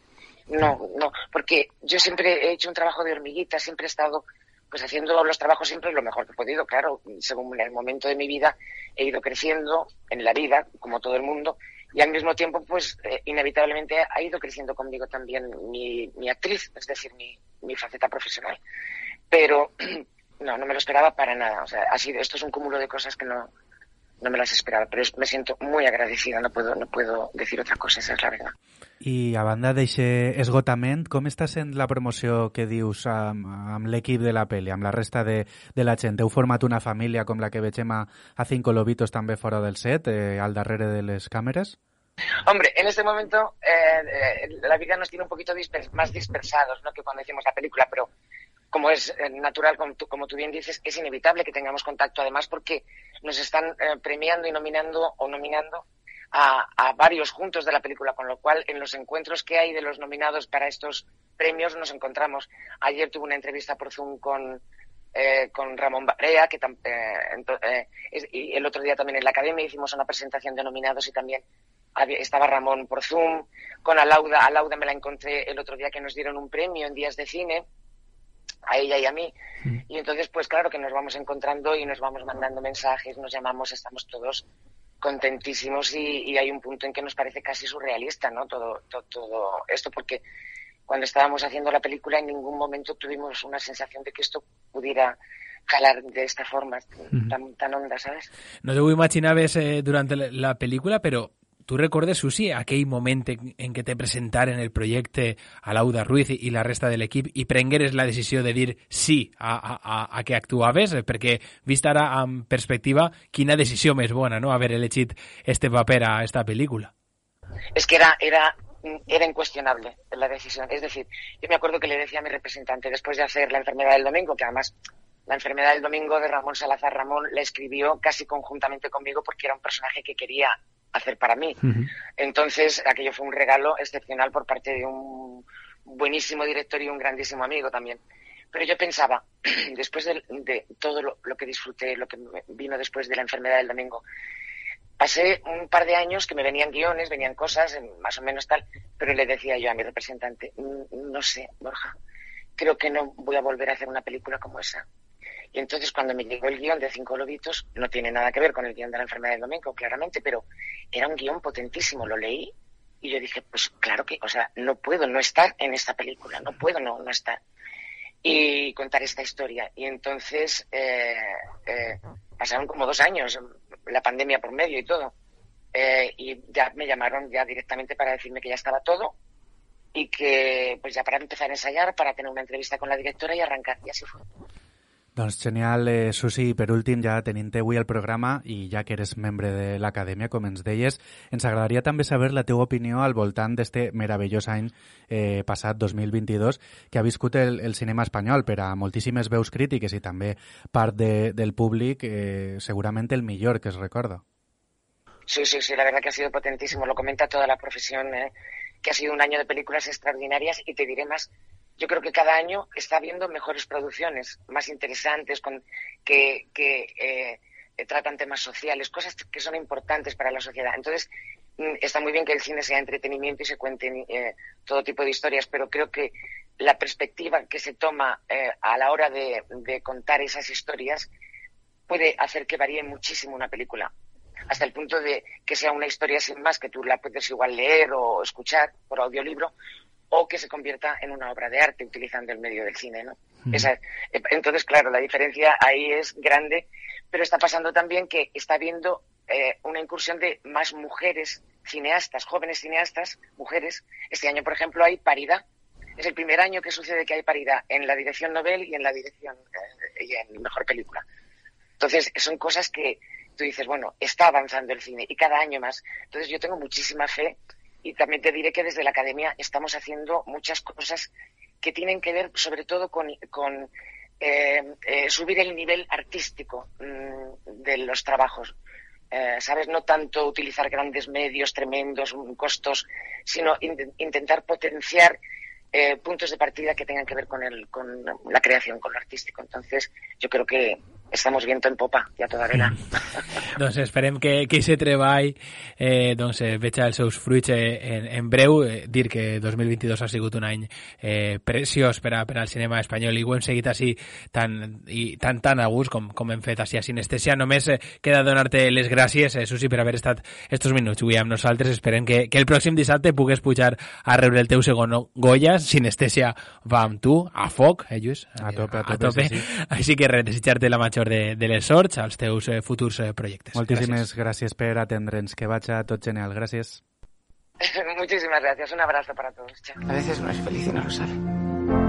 No, no, porque yo siempre he hecho un trabajo de hormiguita, siempre he estado pues haciendo los trabajos siempre lo mejor que he podido, claro, según el momento de mi vida he ido creciendo en la vida, como todo el mundo, y al mismo tiempo, pues eh, inevitablemente ha ido creciendo conmigo también mi, mi actriz, es decir, mi, mi faceta profesional. Pero no, no me lo esperaba para nada. O sea, ha sido, esto es un cúmulo de cosas que no, no me las esperaba, però me siento muy agradecida, no puedo, no puedo decir otra cosa, esa es la verdad. I a banda d'eixe esgotament, com està sent la promoció que dius amb, amb l'equip de la pel·li, amb la resta de, de la gent? Heu format una família com la que vegem a, a Cinco Lobitos també fora del set, eh, al darrere de les càmeres? Hombre, en este momento eh, eh, la vida nos tiene un poquito dispers más dispersados ¿no? que cuando hicimos la película, pero como es natural, como tú, como tú, bien dices, es inevitable que tengamos contacto, además porque nos están eh, premiando y nominando o nominando a, a, varios juntos de la película, con lo cual en los encuentros que hay de los nominados para estos premios nos encontramos. Ayer tuve una entrevista por Zoom con, eh, con Ramón Barea, que eh, y el otro día también en la Academia hicimos una presentación de nominados y también estaba Ramón por Zoom, con Alauda, Alauda me la encontré el otro día que nos dieron un premio en Días de Cine, a ella y a mí. Mm. Y entonces, pues claro que nos vamos encontrando y nos vamos mandando mensajes, nos llamamos, estamos todos contentísimos y, y hay un punto en que nos parece casi surrealista, ¿no? Todo, todo, todo esto, porque cuando estábamos haciendo la película en ningún momento tuvimos una sensación de que esto pudiera calar de esta forma tan, tan honda, ¿sabes? No te imaginaves eh, durante la película, però tu recordes, Susi, aquell moment en què te presentaren el projecte a l'Auda Ruiz i la resta de l'equip i prengueres la decisió de dir sí a, a, a que actuaves? Perquè, vist ara amb perspectiva, quina decisió més bona, no?, haver elegit este paper a esta pel·lícula. Es que era, era, era incuestionable la decisión. Es decir, yo me acuerdo que le decía a mi representante, después de hacer La enfermedad del domingo, que además la enfermedad del domingo de Ramón Salazar Ramón la escribió casi conjuntamente conmigo porque era un personaje que quería hacer para mí. Uh -huh. Entonces, aquello fue un regalo excepcional por parte de un buenísimo director y un grandísimo amigo también. Pero yo pensaba, después de, de todo lo, lo, que disfruté, lo que vino después de la enfermedad del domingo, pasé un par de años que me venían guiones, venían cosas, más o menos tal, pero le decía yo a mi representante, no sé, Borja, creo que no voy a volver a hacer una película como esa. Y entonces cuando me llegó el guion de Cinco Lobitos, no tiene nada que ver con el guion de la enfermedad del domingo, claramente, pero era un guion potentísimo, lo leí y yo dije, pues claro que, o sea, no puedo no estar en esta película, no puedo no, no estar. Y contar esta historia. Y entonces eh, eh, pasaron como dos años, la pandemia por medio y todo. Eh, y ya me llamaron ya directamente para decirme que ya estaba todo y que pues ya para empezar a ensayar, para tener una entrevista con la directora y arrancar. Y así fue. Doncs genial, eh, Susi, per últim, ja tenint avui el programa i ja que eres membre de l'acadèmia, com ens deies, ens agradaria també saber la teva opinió al voltant d'este meravellós any eh, passat 2022 que ha viscut el, el cinema espanyol per a moltíssimes veus crítiques i també part de, del públic, eh, segurament el millor que es recorda. Sí, sí, sí, la verdad que ha sido potentísimo, lo comenta toda la profesión, eh, que ha sido un año de películas extraordinarias y te diré más, yo creo que cada año está habiendo mejores producciones, más interesantes, con, que, que eh, tratan temas sociales, cosas que son importantes para la sociedad. Entonces, mm, está muy bien que el cine sea entretenimiento y se cuenten eh, todo tipo de historias, pero creo que la perspectiva que se toma eh, a la hora de, de contar esas historias puede hacer que varíe muchísimo una película hasta el punto de que sea una historia sin más que tú la puedes igual leer o escuchar por audiolibro o que se convierta en una obra de arte utilizando el medio del cine, ¿no? Esa- eh, entonces, claro, la diferencia ahí es grande, pero está pasando también que está habiendo eh, una incursión de más mujeres cineastas, jóvenes cineastas, mujeres. Este año, por ejemplo, hay paridad. Es el primer año que sucede que hay paridad en la dirección Nobel y en la dirección eh, y en mejor película. Entonces, son cosas que tú dices, bueno, está avanzando el cine y cada año más. Entonces, yo tengo muchísima fe y también te diré que desde la academia estamos haciendo muchas cosas que tienen que ver sobre todo con, eh, eh, subir el nivel artístico mm, de los trabajos. Eh, ¿Sabes? No tanto utilizar grandes medios tremendos, mm, costos, sino in- intentar potenciar puntos de partida que tengan que ver con, el, con la creación, con lo artístico. Entonces, yo creo que estamos viento en popa, ja toda vela. doncs esperem que, que aquest treball eh, doncs, eh, veja els seus fruits eh, en, en breu. Eh, dir que 2022 ha sigut un any eh, preciós per, a, per al cinema espanyol i ho hem seguit així tan, i tan, tan a gust com, com hem fet així a Sinestèsia. Només eh, queda donar-te les gràcies, eh, Susi, per haver estat estos minuts avui amb nosaltres. Esperem que, que el pròxim dissabte pugues pujar a rebre el teu segon Goya. Sinestèsia va amb tu, a foc, eh, Lluís? A tope, a a tope, tope. sí, sí. Així que res, desitjar-te la major de, de les sorts als teus eh, futurs eh, projectes. Moltíssimes gràcies, per atendre'ns. Que vaig a tot genial. Gràcies. Muchísimas gracias. Un abrazo para todos. Chao. A veces uno es feliz y no lo sabe.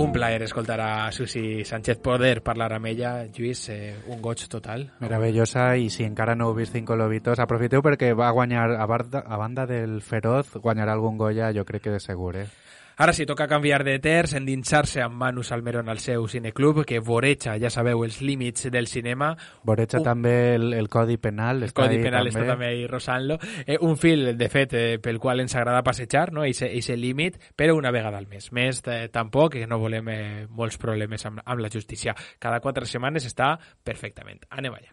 Un plaer escoltar a Susi Sánchez poder parlar amb ella. Lluís, eh, un goig total. Meravellosa i si encara no heu vist Cinco Lobitos, aprofiteu perquè va guanyar, a banda, a banda del Feroz, guanyarà algun Goya, jo crec que de segur, eh? Ara sí, toca canviar de terç, endinsar-se amb Manu Salmerón al seu cineclub, que voreja, ja sabeu, els límits del cinema. Voreja Un- també el, el Codi Penal. El Codi Penal també. està també ahí rosant-lo. Eh, un fil, de fet, eh, pel qual ens agrada passejar, no? Eixe, eixe límit, però una vegada al mes. Més eh, tampoc, que no volem eh, molts problemes amb, amb la justícia. Cada quatre setmanes està perfectament. Anem allà.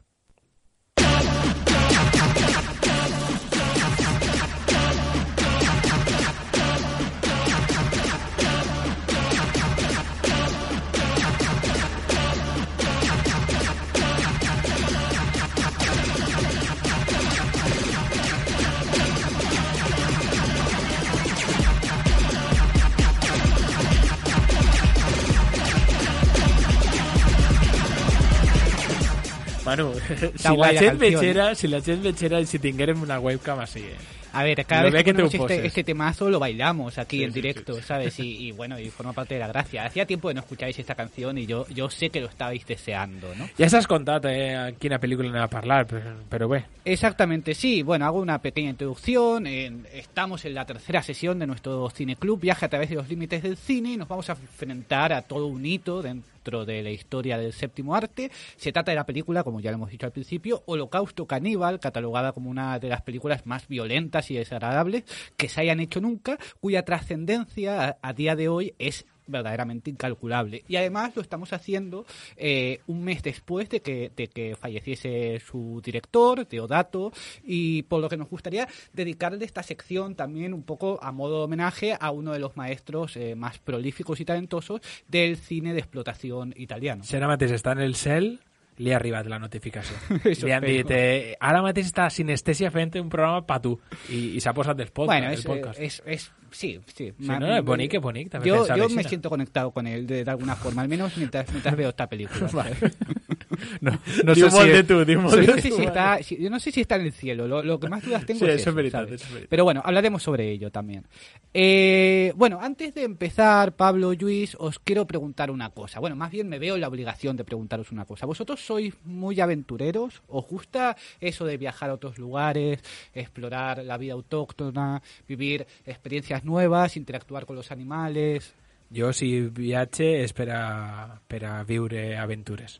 Manu, si guai la la gent canción, vegera, si la gent vegera, si tinguérem una webcam així, eh? A ver, cada Lo vez ve que que te ponemos oposes. este, este temazo lo bailamos aquí Sí, en sí, directo, sí. ¿sabes? Y, y bueno, y forma parte de la gracia. Hacía tiempo que no escucháis esta canción y yo, yo sé que lo estabais deseando, ¿no? Ja s'has contat eh, a quina pel·lícula anem a parlar, però, però bé. Exactamente, sí. Bueno, hago una pequeña introducción. En- estamos en la tercera sesión de nuestro cineclub, Viaje a través de los límites del cine, y nos vamos a enfrentar a todo un hito de la historia del séptimo arte. Se trata de la película, como ya lo hemos dicho al principio, Holocausto Caníbal, catalogada como una de las películas más violentas y desagradables que se hayan hecho nunca, cuya trascendencia a día de hoy es verdaderamente incalculable. Y además lo estamos haciendo eh, un mes después de que, de que falleciese su director, Teodato, y por lo que nos gustaría dedicarle esta sección también un poco a modo de homenaje a uno de los maestros eh, más prolíficos y talentosos del cine de explotación italiano. Si ara mateix està en el cel, li ha arribat la notificació. Eso li han dit, eh, ara mateix està Sinestèsia fent un programa pa tu. I, i s'ha posat el podcast. Bueno, es, podcast. es, es- sí, sí. Sí, no, es bonic, es bonic, també Yo, yo me siento conectado con él de, de alguna forma, al menos mientras, mientras veo esta película. ¿sabes? No, no sé si... de Yo no, sé tu. si está, si- yo no sé si está en el cielo, lo, lo que más dudas tengo Sí, es eso es verdad. Pero bueno, hablaremos sobre ello también. Eh, bueno, antes de empezar, Pablo, Luis, os quiero preguntar una cosa. Bueno, más bien me veo en la obligación de preguntaros una cosa. ¿Vosotros sois muy aventureros? ¿Os gusta eso de viajar a otros lugares, explorar la vida autóctona, vivir experiencias nuevas, interactuar con los animales? Jo, si viatge, és per a, per a viure aventures.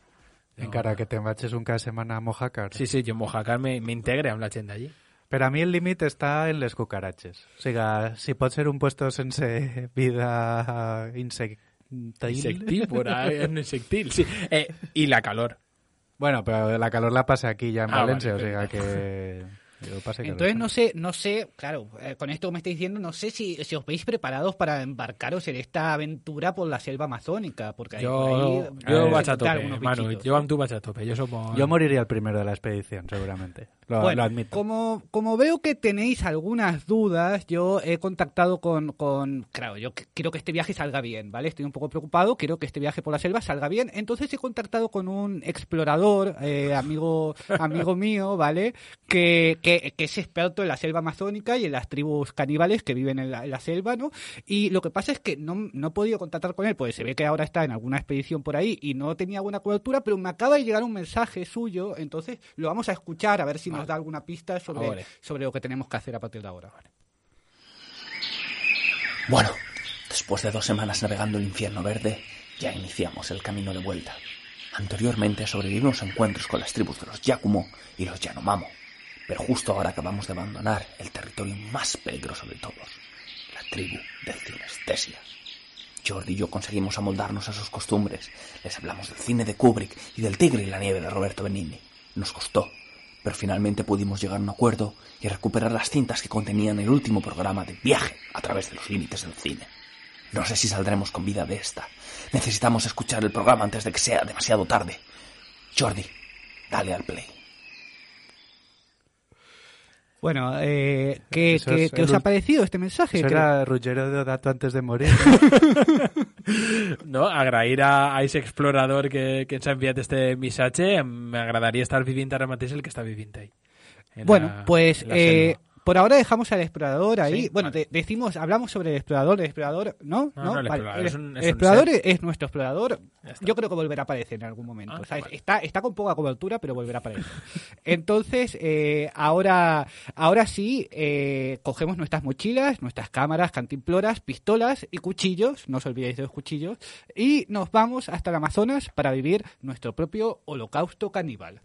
Encara que te'n vagis un cada setmana a Mojácar. Sí, sí, jo en Mojácar me- m'integre amb la gent d'allí. Per a mi el límit està en les cucaratges. O sigui, si pot ser un puesto sense vida insectil... Insectívora, insectil, sí. Eh, y la calor. Bueno, pero la calor la pasa aquí ya en Ah, Valencia, vale, o sea que... Entonces no sé, no sé, claro, eh, con esto que me estáis diciendo, no sé si, si os veis preparados para embarcaros en esta aventura por la selva amazónica, porque Yo, ahí yo vais vaig a tope, Manu. Yo a tope. Yo somos... Yo moriría el primero de la expedición, seguramente. Lo, Bueno, lo admito. Como, como veo que tenéis algunas dudas, yo he contactado con, con... Claro, yo qu- quiero que este viaje salga bien, ¿vale? Estoy un poco preocupado, quiero que este viaje por la selva salga bien. Entonces he contactado con un explorador, eh, amigo, amigo mío, ¿vale? Que, que, que es experto en la selva amazónica y en las tribus caníbales que viven en la, en la selva, ¿no? Y lo que pasa es que no, no he podido contactar con él, pues se ve que ahora está en alguna expedición por ahí y no tenía buena cobertura, pero me acaba de llegar un mensaje suyo, entonces lo vamos a escuchar a ver si nos da alguna pista sobre, Ahora. sobre lo que tenemos que hacer a partir de ahora. Bueno, después de dos semanas navegando el infierno verde, ya iniciamos el camino de vuelta. Anteriormente sobrevivimos a encuentros con las tribus de los Yakumo y los Yanomamo, pero justo ahora acabamos de abandonar el territorio más peligroso de todos, la tribu de Cinestesia. Jordi y yo conseguimos amoldarnos a sus costumbres, les hablamos del cine de Kubrick y del tigre y la nieve de Roberto Benigni. Nos costó, pero finalmente pudimos llegar a un acuerdo y recuperar las cintas que contenían el último programa de viaje a través de los límites del cine. No sé si saldremos con vida de esta. Necesitamos escuchar el programa antes de que sea demasiado tarde. Jordi, dale al play. Bueno, eh, ¿qué, Eso qué- qué os ha parecido este mensaje? Eso era Ruggero de Odato antes de morir. No, agrair a, a ese explorador que, que ens ha enviat este missatge. M'agradaria estar vivint ara mateix el que està vivint ell. En Bueno, la- pues la eh. Por ahora dejamos al explorador ahí. Sí, bueno, de- decimos, hablamos sobre el explorador, el explorador, ¿no? No, no, el explorador el, es un- es el un explorador ser. es nuestro explorador. Yo creo que volverá a aparecer en algún momento. Ah, ¿sabes? vale. está, está con poca cobertura, pero volverá a aparecer. Entonces, eh, ahora, ahora sí, eh, cogemos nuestras mochilas, nuestras cámaras, cantimploras, pistolas y cuchillos, no os olvidéis de los cuchillos, y nos vamos hasta el Amazonas para vivir nuestro propio holocausto caníbal.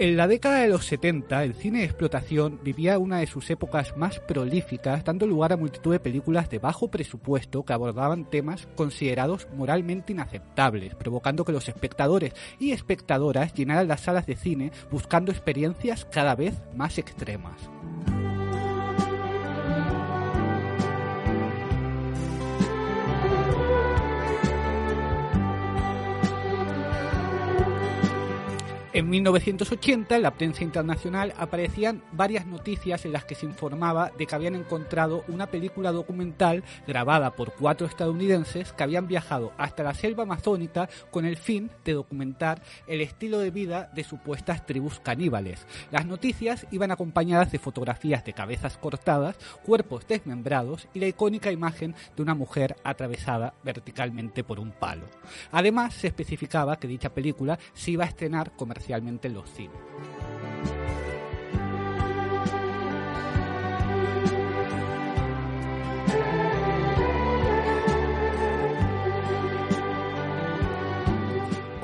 En la década de los 70, el cine de explotación vivía una de sus épocas más prolíficas, dando lugar a multitud de películas de bajo presupuesto que abordaban temas considerados moralmente inaceptables, provocando que los espectadores y espectadoras llenaran las salas de cine buscando experiencias cada vez más extremas. En 1980, en la prensa internacional aparecían varias noticias en las que se informaba de que habían encontrado una película documental grabada por cuatro estadounidenses que habían viajado hasta la selva amazónica con el fin de documentar el estilo de vida de supuestas tribus caníbales. Las noticias iban acompañadas de fotografías de cabezas cortadas, cuerpos desmembrados y la icónica imagen de una mujer atravesada verticalmente por un palo. Además, se especificaba que dicha película se iba a estrenar comercialmente en los cines.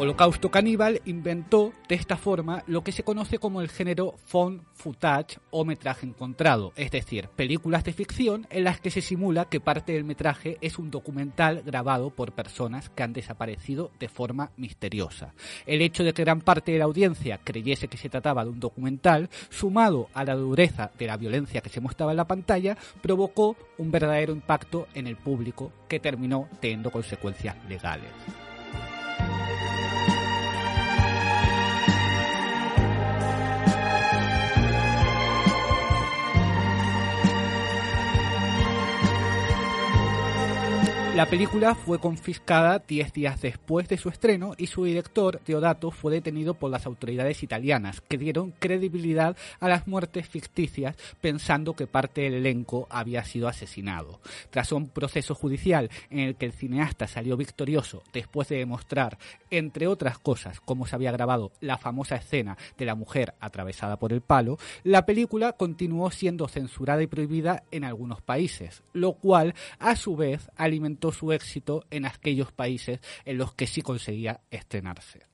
Holocausto Caníbal inventó de esta forma lo que se conoce como el género found footage o metraje encontrado, es decir, películas de ficción en las que se simula que parte del metraje es un documental grabado por personas que han desaparecido de forma misteriosa. El hecho de que gran parte de la audiencia creyese que se trataba de un documental, sumado a la dureza de la violencia que se mostraba en la pantalla, provocó un verdadero impacto en el público que terminó teniendo consecuencias legales. La película fue confiscada 10 días después de su estreno y su director, Deodato, fue detenido por las autoridades italianas, que dieron credibilidad a las muertes ficticias pensando que parte del elenco había sido asesinado. Tras un proceso judicial en el que el cineasta salió victorioso después de demostrar, entre otras cosas, cómo se había grabado la famosa escena de la mujer atravesada por el palo, la película continuó siendo censurada y prohibida en algunos países, lo cual, a su vez, alimentó su éxito en aquellos países en los que sí conseguía estrenarse.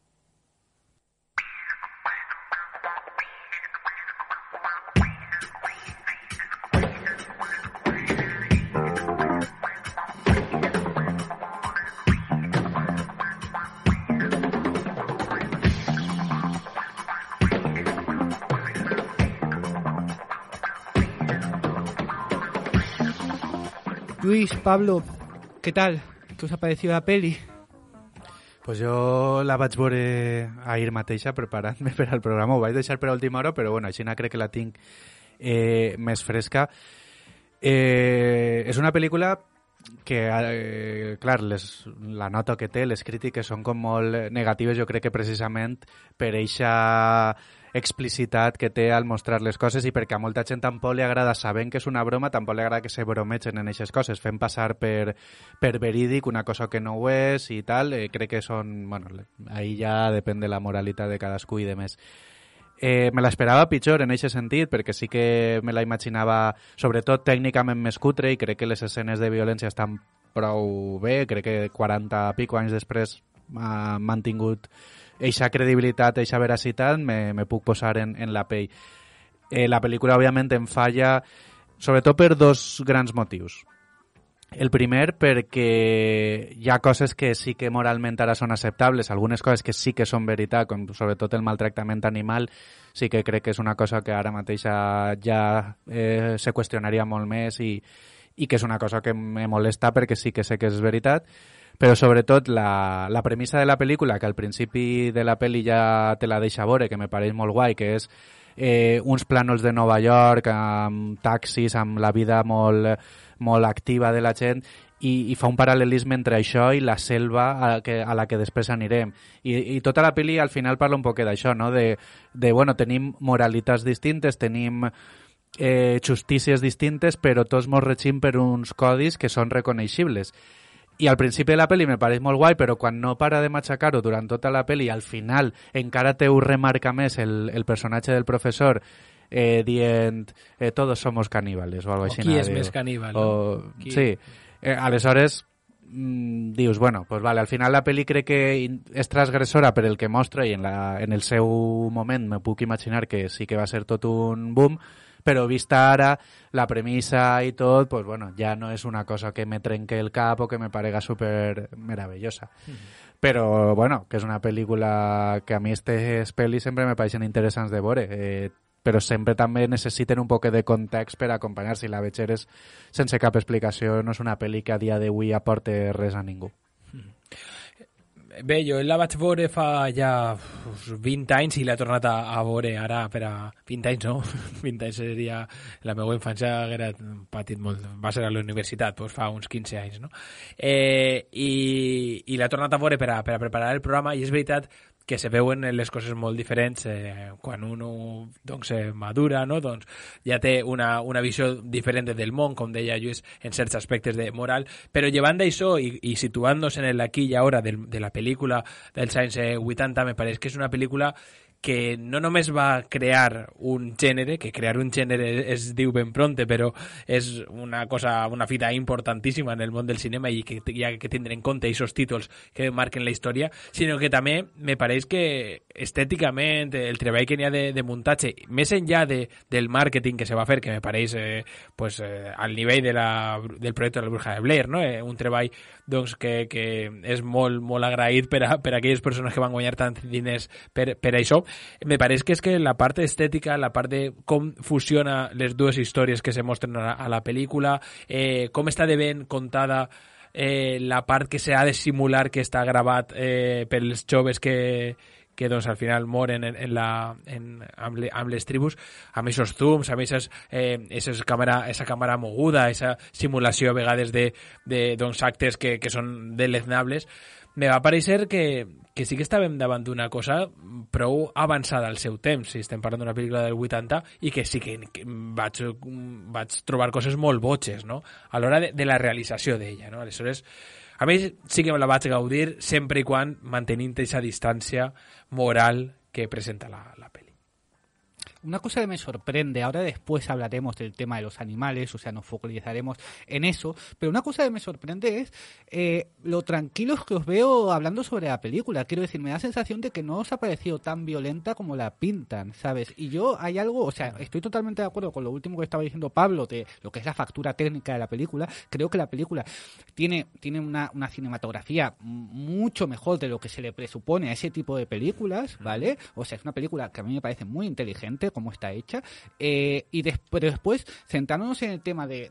Luis, Pablo, ¿qué tal? ¿Qué us ha parecido la peli? Pues jo la vaig veure ahir mateixa preparant-me per al programa. Ho vaig deixar per a última hora, però bueno, així crec que la tinc eh, més fresca. Eh, és una pel·lícula que, eh, clar, les, la nota que té, les crítiques són com molt negatives, jo crec que precisament per eixa explicitat que té al mostrar les coses i perquè a molta gent tampoc li agrada sabent que és una broma, tampoc li agrada que se bromegen en aquestes coses, fent passar per, per verídic una cosa que no ho és i tal, eh, crec que són, bueno, ahí ja depèn de la moralitat de cadascú i de més. Eh, me l'esperava pitjor en aquest sentit, perquè sí que me la imaginava, sobretot tècnicament més cutre, i crec que les escenes de violència estan prou bé, crec que 40 pico anys després ha mantingut eixa credibilitat, eixa veracitat, me, me puc posar en, en la pell. Eh, la pel·lícula, òbviament, em falla sobretot per dos grans motius. El primer perquè hi ha coses que sí que moralment ara són acceptables, algunes coses que sí que són veritat, com sobretot el maltractament animal, sí que crec que és una cosa que ara mateix ja eh, se qüestionaria molt més i, i que és una cosa que me molesta perquè sí que sé que és veritat, però sobretot la, la premissa de la pel·lícula, que al principi de la pel·li ja te la deixa veure, que me pareix molt guai, que és eh, uns plànols de Nova York amb taxis, amb la vida molt, molt activa de la gent i, i fa un paral·lelisme entre això i la selva a, que, a la que després anirem. I, i tota la pel·li al final parla un poc d'això, no? de, de, bueno, tenim moralitats distintes, tenim eh, justícies distintes, però tots mos regim per uns codis que són reconeixibles i al principi de la pel·li me pareix molt guai, però quan no para de matxacar-ho durant tota la pel·li, al final encara te ho remarca més el, el personatge del professor eh, dient eh, todos somos caníbales o algo o així. qui és més caníbal. O, no? Qui... Sí. Eh, aleshores, mm, dius, bueno, pues vale, al final la pel·li crec que és transgressora per el que mostra i en, la, en el seu moment me puc imaginar que sí que va ser tot un boom, però vista ara la premissa i tot, pues bueno, ja no és una cosa que me trenque el cap o que me meravellosa. Mm -hmm. Però, bueno, que és una pel·lícula que a mi aquestes pel·lis sempre me pareixen interessants de veure. Eh, però sempre també necessiten un poc de context per acompanyar Si la veig sense cap explicació, no és una pel·li que a dia d'avui aporte res a ningú. Bé, jo la vaig veure fa ja 20 anys i l'he tornat a, a veure ara per a 20 anys, no? 20 anys seria... La meva infància era patit molt... Va ser a la universitat, doncs fa uns 15 anys, no? Eh, I i l'he tornat a veure per a, per a preparar el programa i és veritat que se veuen les coses molt diferents eh, quan uno doncs, eh, madura, no? doncs ja té una, una visió diferent del món, com deia Lluís, en certs aspectes de moral, però llevant d'això i, i en el aquí i ara de, la pel·lícula dels anys 80, me pareix que és una pel·lícula que no només va crear un gènere, que crear un gènere es diu ben pronte, però és una cosa, una fita importantíssima en el món del cinema i que hi ha que tindre en compte aquests títols que marquen la història, sinó que també me pareix que estèticament el treball que n'hi ha de, de muntatge, més enllà de, del màrqueting que se va fer, que me pareix eh, pues, eh, al nivell de la, del projecte de la Bruja de Blair, no? eh, un treball doncs, que, que és molt, molt agraït per a, per a aquelles persones que van guanyar tants diners per, per això, me pareix que és que la part estètica, la part de com fusiona les dues històries que se mostren a, a la pel·lícula, eh, com està de ben contada eh, la part que s'ha de simular que està gravat eh, pels joves que, que doncs, al final moren en, en la, en, amb, le, amb les tribus, amb aquests zooms, amb aquestes, eh, aquestes càmera, esa càmera moguda, esa simulació a vegades de, de doncs, actes que, que són deleznables, me va parecer que, que sí que estàvem davant d'una cosa prou avançada al seu temps, si estem parlant d'una pel·lícula del 80, i que sí que, vaig, vaig trobar coses molt botxes, no?, a l'hora de, de la realització d'ella, no? Aleshores, a mi sí que la vaig gaudir sempre i quan mantenint aquesta distància moral que presenta la, la pel·li. Una cosa que me sorprende, ahora después hablaremos del tema de los animales, o sea, nos focalizaremos en eso, pero una cosa que me sorprende es eh, lo tranquilos que os veo hablando sobre la película. Quiero decir, me da sensación de que no os ha parecido tan violenta como la pintan, ¿sabes? Y yo hay algo, o sea, estoy totalmente de acuerdo con lo último que estaba diciendo Pablo de lo que es la factura técnica de la película. Creo que la película tiene, tiene una, una cinematografía mucho mejor de lo que se le presupone a ese tipo de películas, ¿vale? O sea, es una película que a mí me parece muy inteligente cómo está hecha. Eh, y después, después, centrándonos en el tema de,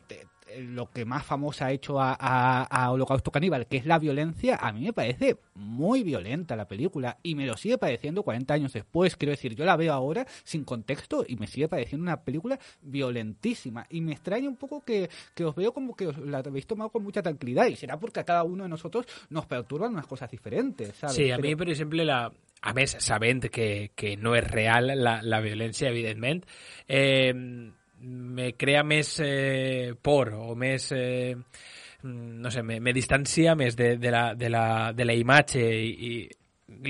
lo que más famosa ha hecho a, a, a, Holocausto Caníbal, que es la violencia, a mí me parece muy violenta la película y me lo sigue pareciendo 40 años después. Quiero decir, yo la veo ahora sin contexto y me sigue pareciendo una película violentísima. Y me extraña un poco que, que os veo como que os la habéis tomado con mucha tranquilidad y será porque a cada uno de nosotros nos perturban unas cosas diferentes. ¿sabes? Sí, a Pero... mí, por ejemplo, la, a més, sabent que, que no és real la, la violència, evidentment, eh, me crea més eh, por o més... Eh, no sé, me, me distancia més de, de, la, de, la, de la imatge i, i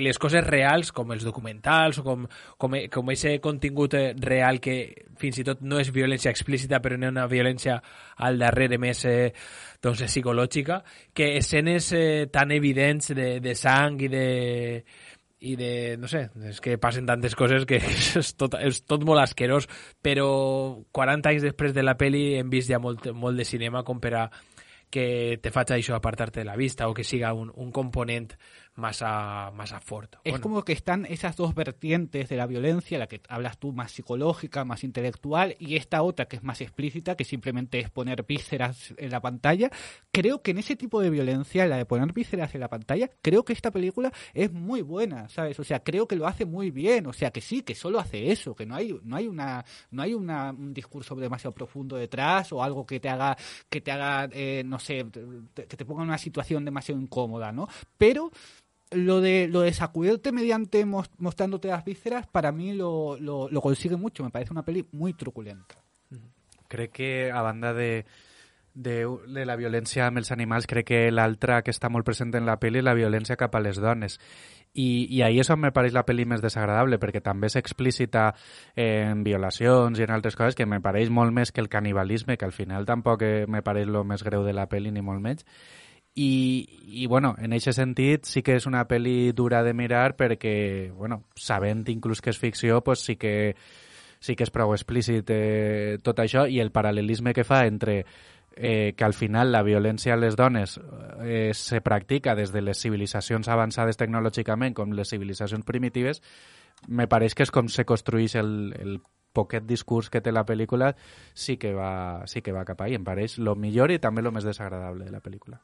les coses reals, com els documentals o com, com, com ese contingut real que fins i tot no és violència explícita però no una violència al darrere més eh, doncs, psicològica, que escenes eh, tan evidents de, de sang i de, i de, no sé, és que passen tantes coses que és tot, és tot molt asquerós, però 40 anys després de la peli hem vist ja molt, molt de cinema com per a que te faig això apartar-te de la vista o que siga un, un component más a, más a. Es bueno. como que están esas dos vertientes de la violencia, la que hablas tú más psicológica, más intelectual, y esta otra que es más explícita, que simplemente es poner vísceras en la pantalla. Creo que en ese tipo de violencia, la de poner vísceras en la pantalla, creo que esta película es muy buena, ¿sabes? O sea, creo que lo hace muy bien, o sea, que sí, que solo hace eso, que no hay, no hay una, no hay una, un discurso demasiado profundo detrás o algo que te haga, que te haga, eh, no sé, que te ponga en una situación demasiado incómoda, ¿no? Pero lo de lo de sacudirte mediante mostrándote las vísceras para mí lo, lo, lo, consigue mucho. Me parece una peli muy truculenta. Crec que a banda de de, de la violència amb els animals crec que l'altra que està molt present en la pel·li la violència cap a les dones i, i ahir és on me pareix la pel·li més desagradable perquè també és explícita en violacions i en altres coses que me pareix molt més que el canibalisme que al final tampoc me pareix el més greu de la pel·li ni molt menys i, i bueno, en aquest sentit sí que és una pel·li dura de mirar perquè, bueno, sabent inclús que és ficció, pues sí que sí que és prou explícit eh, tot això i el paral·lelisme que fa entre eh, que al final la violència a les dones eh, se practica des de les civilitzacions avançades tecnològicament com les civilitzacions primitives, me pareix que és com se construeix el, el poquet discurs que té la pel·lícula sí que va, sí que va cap ahí. Em pareix lo millor i també lo més desagradable de la pel·lícula.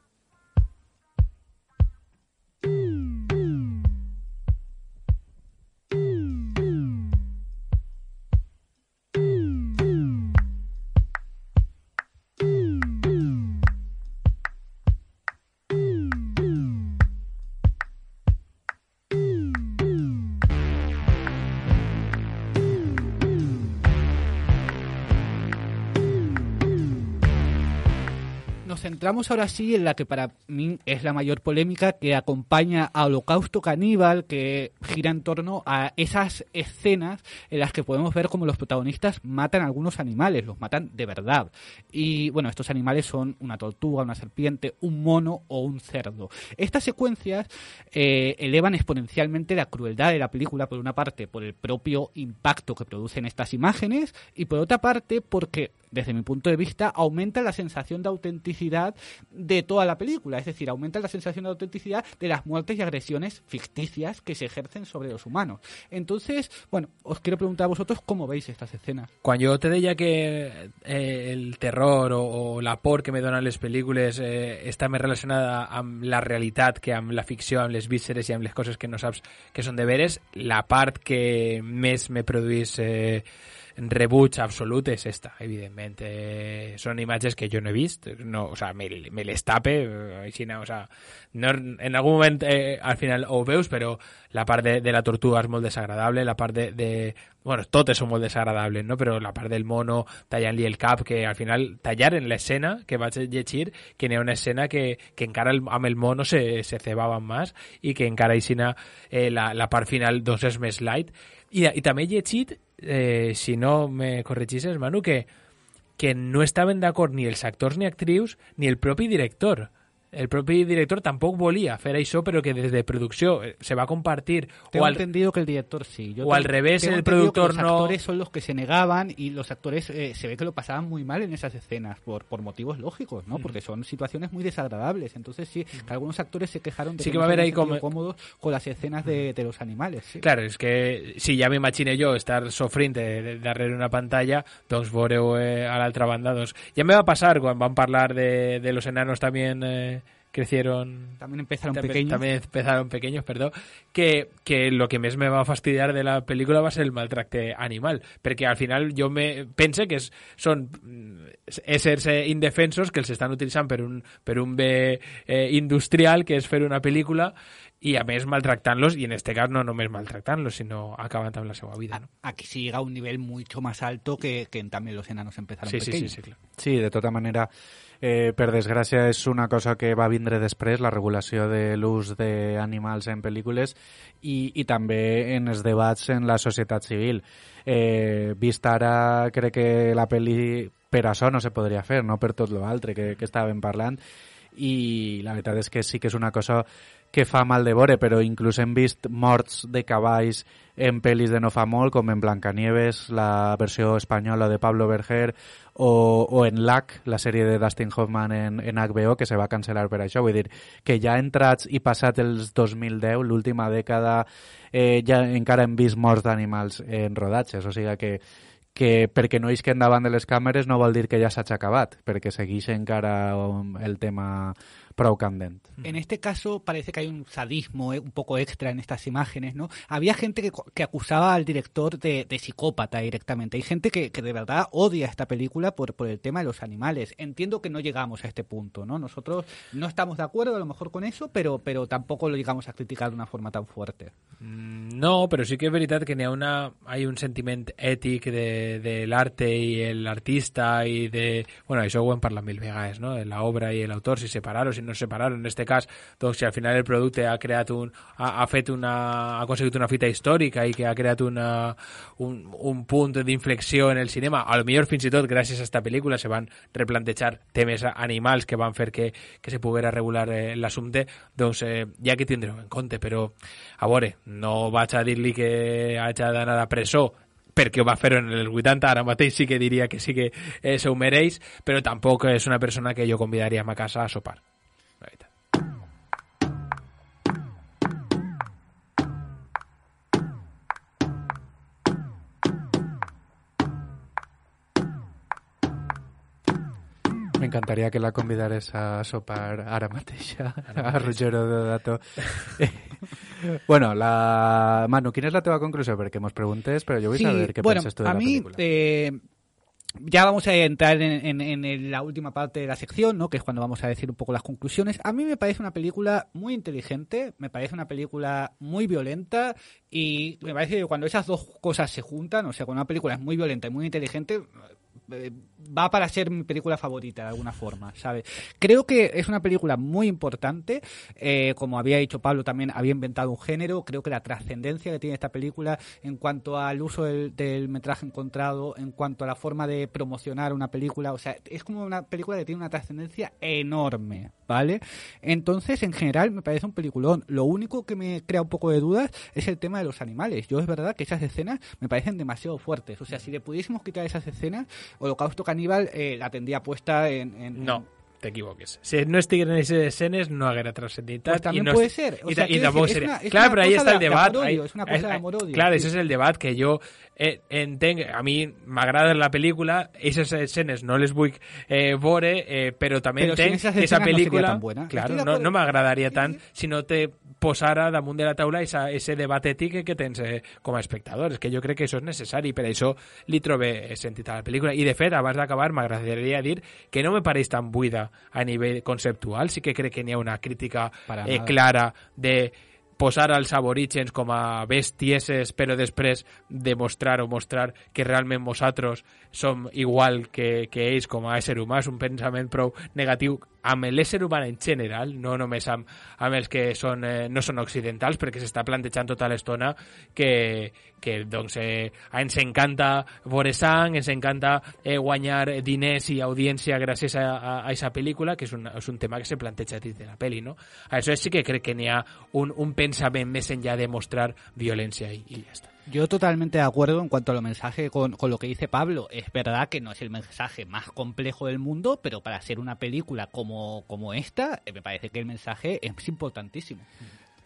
Entramos ahora sí en la que para mí es la mayor polémica que acompaña a Holocausto Caníbal, que gira en torno a esas escenas en las que podemos ver como los protagonistas matan a algunos animales, los matan de verdad. Y bueno, estos animales son una tortuga, una serpiente, un mono o un cerdo. Estas secuencias eh, elevan exponencialmente la crueldad de la película, por una parte, por el propio impacto que producen estas imágenes, y por otra parte, porque desde mi punto de vista, aumenta la sensación de autenticidad de toda la película. Es decir, aumenta la sensación de autenticidad de las muertes y agresiones ficticias que se ejercen sobre los humanos. Entonces, bueno, os quiero preguntar a vosotros cómo veis estas escenas. Quan jo te deia que eh, el terror o, o la por que me donen les pel·lícules eh, està més relacionada amb la realitat que amb la ficció, amb les vísceres i amb les coses que no saps que són de veres, la part que me produís eh, rebuig absolut és esta, evidentment. Eh, són imatges que jo no he vist, no, o sea, me, me les tape, eh, així, no, o sea, no, en algun moment eh, al final ho veus, però la part de, la tortuga és molt desagradable, la part de. Bueno, totes són molt desagradables, no? Però la part del mono tallant-li el cap, que al final tallar en l'escena que vaig llegir, que n'hi ha una escena que, que encara el, amb mono se, se cebaven més i que encara aixina eh, la, la part final doncs és més light. I, i també he eh, si no me corregisses, Manu, que, que no estaven d'acord ni els actors ni actrius ni el propi director. El propi director tampoc volia fer això, però que des de producció eh, se va compartir. Tengo o al, entendido que el director sí. Yo o al revés, el productor los no- actores son los que se negaban y los actores eh, se ve que lo pasaban muy mal en esas escenas por, por motivos lógicos, ¿no? Porque son situaciones muy desagradables. Entonces sí, que algunos actores se quejaron de Sí que, que no va a haber ahí como- cómodos con las escenas de, de los animales. sí. Claro, és que si ja m'imagine jo estar sofrint de, de, darrere una pantalla, doncs veureu eh, a l'altra banda, doncs... Ja me va passar quan van parlar de, de los enanos también eh, crecieron... También empezaron también, pequeños. También empezaron pequeños, perdó. Que, que lo que més me va fastidiar de la pel·lícula va ser el maltracte animal, perquè al final jo me pense que són mm, éssers eh, indefensos que els estan utilitzant per un, per un bé eh, industrial, que és fer una pel·lícula, i a més maltractant-los, i en este cas no només maltractant-los, sinó acabant amb la seva vida. No? Aquí sí llega a un nivel mucho más alto que, que en también los enanos empezaron Sí, sí, sí, pequeños. sí, clar. Sí, de tota manera, eh, per desgràcia, és una cosa que va vindre després, la regulació de l'ús d'animals en pel·lícules i, i també en els debats en la societat civil. Eh, vist ara, crec que la pel·li per això no se podria fer, no per tot l'altre que, que estàvem parlant, i la veritat és que sí que és una cosa que fa mal de veure, però inclús hem vist morts de cavalls en pel·lis de no fa molt, com en Blancanieves, la versió espanyola de Pablo Berger, o, o en LAC, la sèrie de Dustin Hoffman en, en HBO, que se va cancel·lar per això. Vull dir, que ja entrats i passat els 2010, l'última dècada, eh, ja encara hem vist morts d'animals en rodatges, o sigui que que perquè no isquen davant de les càmeres no vol dir que ja s'hagi acabat, perquè segueix encara um, el tema prou candent. En este caso parece que hay un sadismo eh, un poco extra en estas imágenes, ¿no? Había gente que, que acusaba al director de, de psicópata directamente. Hay gente que, que de verdad odia esta película por, por el tema de los animales. Entiendo que no llegamos a este punto, ¿no? Nosotros no estamos de acuerdo a lo mejor con eso, pero, pero tampoco lo llegamos a criticar de una forma tan fuerte. Mm, No, però sí que és veritat que n'hi ha una, hay un sentiment ètic de, de l'arte i l'artista i de... Bueno, això ho hem parlat mil vegades, no? De l'obra i l'autor, si separar o si no separar. En este cas, doncs, si al final el producte ha creat un... ha, ha fet una... ha aconseguit una fita històrica i que ha creat una, un, un punt d'inflexió en el cinema, a lo millor fins i tot gràcies a esta pel·lícula se van replantejar temes animals que van fer que, que se poguera regular eh, l'assumpte, doncs eh, ja que tindrem en compte, però a veure, no vaig a dir-li que hagi d'anar a presó perquè ho va fer en els 80, ara mateix sí que diria que sí que eh, se ho mereix, però tampoc és una persona que jo convidaria a ma casa a sopar. M'encantaria que la convidares a sopar ara mateix, a Rogero Deodato. bueno, la... Manu, quina és la teva conclusió? Perquè mos preguntes, però jo vull Sí, saber què bueno, penses tu de la mí, pel·lícula. eh, ya vamos a entrar en, en- en la última parte de la sección, ¿no? Que es cuando vamos a decir un poco las conclusiones. A mí me parece una película muy inteligente, me parece una película muy violenta y me parece que cuando esas dos cosas se juntan, o sea, cuando una película es muy violenta y muy inteligente, va para ser mi película favorita de alguna forma, ¿sabes? Creo que es una película muy importante, eh, como había dicho Pablo también había inventado un género, creo que la trascendencia que tiene esta película en cuanto al uso del metraje encontrado, en cuanto a la forma de promocionar una película, o sea, es como una película que tiene una trascendencia enorme, ¿vale? Entonces, en general, me parece un peliculón. Lo único que me crea un poco de dudas es el tema de los animales. Yo es verdad que esas escenas me parecen demasiado fuertes. O sea, si le pudiésemos quitar esas escenas, Holocausto Caníbal eh, la tendría puesta en... en no t'equivoques. Si no estiguin en escenes, no haguera trascenditat. Pues también no puede ser. O y, sea, y tampoco sería. Una, claro, pero ahí está el de, debat. De ahí, es una cosa de amor-odio. Claro, sí. ese és el debat que jo eh, entenc. A mi m'agrada la pel·lícula, aquestes escenes no les vull eh, veure, eh, però també però entenc si que esa pel·lícula... No buena. claro, no, no m'agradaria tant si no te posara damunt de la taula ese debat ètic que tens eh, com a espectador. És que jo crec que això és necessari, per això li trobé sentit a la pel·lícula. I, de fet, abans d'acabar, m'agradaria dir que no me pareix tan buida a nivell conceptual, sí que crec que n'hi ha una crítica eh, clara de posar als aborígens com a bestieses però després demostrar o mostrar que realment nosaltres som igual que, que ells com a ésser humà, és un pensament prou negatiu amb l'ésser humà en general, no només amb, amb els que són, eh, no són occidentals, perquè s'està plantejant tota l'estona que, que doncs, eh, ens encanta veure sang, ens encanta eh, guanyar diners i audiència gràcies a, a, a aquesta pel·lícula, que és un, és un tema que se planteja dins de la pel·li, no? Això sí que crec que n'hi ha un, un pensament més enllà de mostrar violència i, i ja està. Yo totalmente de acuerdo en cuanto a lo mensaje con, con, lo que dice Pablo. Es verdad que no es el mensaje más complejo del mundo, pero para hacer una película como, como esta, eh, me parece que el mensaje es importantísimo.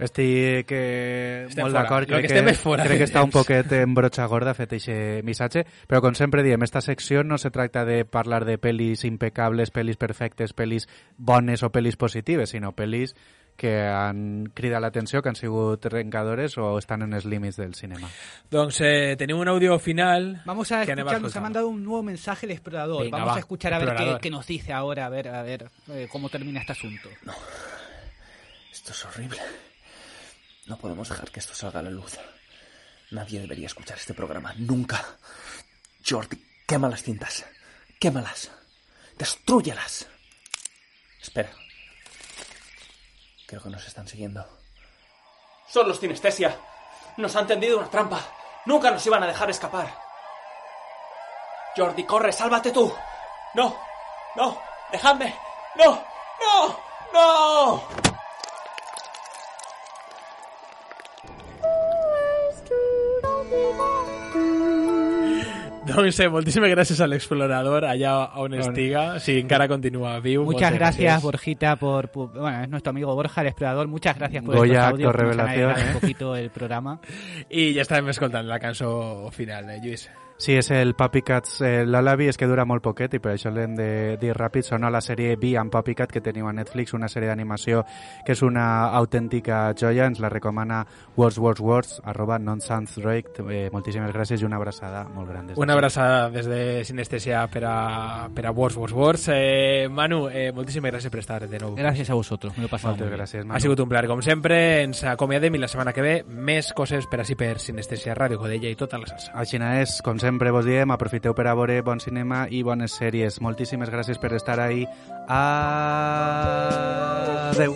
Estic eh, estem molt d'acord, crec, que, que, fora crec que està un poquet en brocha gorda fet aquest missatge, però com sempre diem, esta secció no se tracta de parlar de pel·lis impecables, pel·lis perfectes, pel·lis bones o pel·lis positives, sinó pel·lis que han cridat l'atenció, que han sigut rencadores o estan en els límits del cinema. Doncs eh, tenim un audio final. Vamos a escuchar, nos ha mandado un nuevo mensaje el explorador. Venga, Vamos va, a escuchar a ver qué, qué, nos dice ahora, a ver, a ver eh, cómo termina este asunto. No, esto es horrible. No podemos dejar que esto salga a la luz. Nadie debería escuchar este programa, nunca. Jordi, quema las cintas. Quémalas. Destruyelas. Espera. Creo que nos están siguiendo. Son los sinestesia. Nos han tendido una trampa. Nunca nos iban a dejar escapar. Jordi, corre, sálvate tú. No, no, dejadme. No, no, no. Doncs eh, moltíssimes gràcies a l'explorador allá on estiga, si encara continua viu. Muchas gracias, Borjita, por, por, Bueno, es nuestro amigo Borja, el explorador. Muchas gracias por Goya, estos audios. revelación, ¿eh? un poquito el programa. I ja estàvem escoltant la cançó final, eh, Lluís. Sí, és el Puppycats eh, Lullaby, és que dura molt poquet i per això l'hem de dir ràpid. Sona la sèrie B amb Puppycat que teniu a Netflix, una sèrie d'animació que és una autèntica joia. Ens la recomana Words, Words, Words, arroba nonsense eh, Moltíssimes gràcies i una abraçada molt gran. Des una abraçada des de Sinestesia per a, per a Words, Words, Words. Eh, Manu, eh, moltíssimes gràcies per estar de nou. Gràcies a vosaltres, me lo he pasado Moltes gràcies, Manu. Ha sigut un plaer, com sempre. Ens acomiadem i la setmana que ve més coses per així per Sinestesia, Ràdio Godella i tota la salsa. Així és, com sempre vos diem, aprofiteu per a veure bon cinema i bones sèries. Moltíssimes gràcies per estar ahí. Adeu.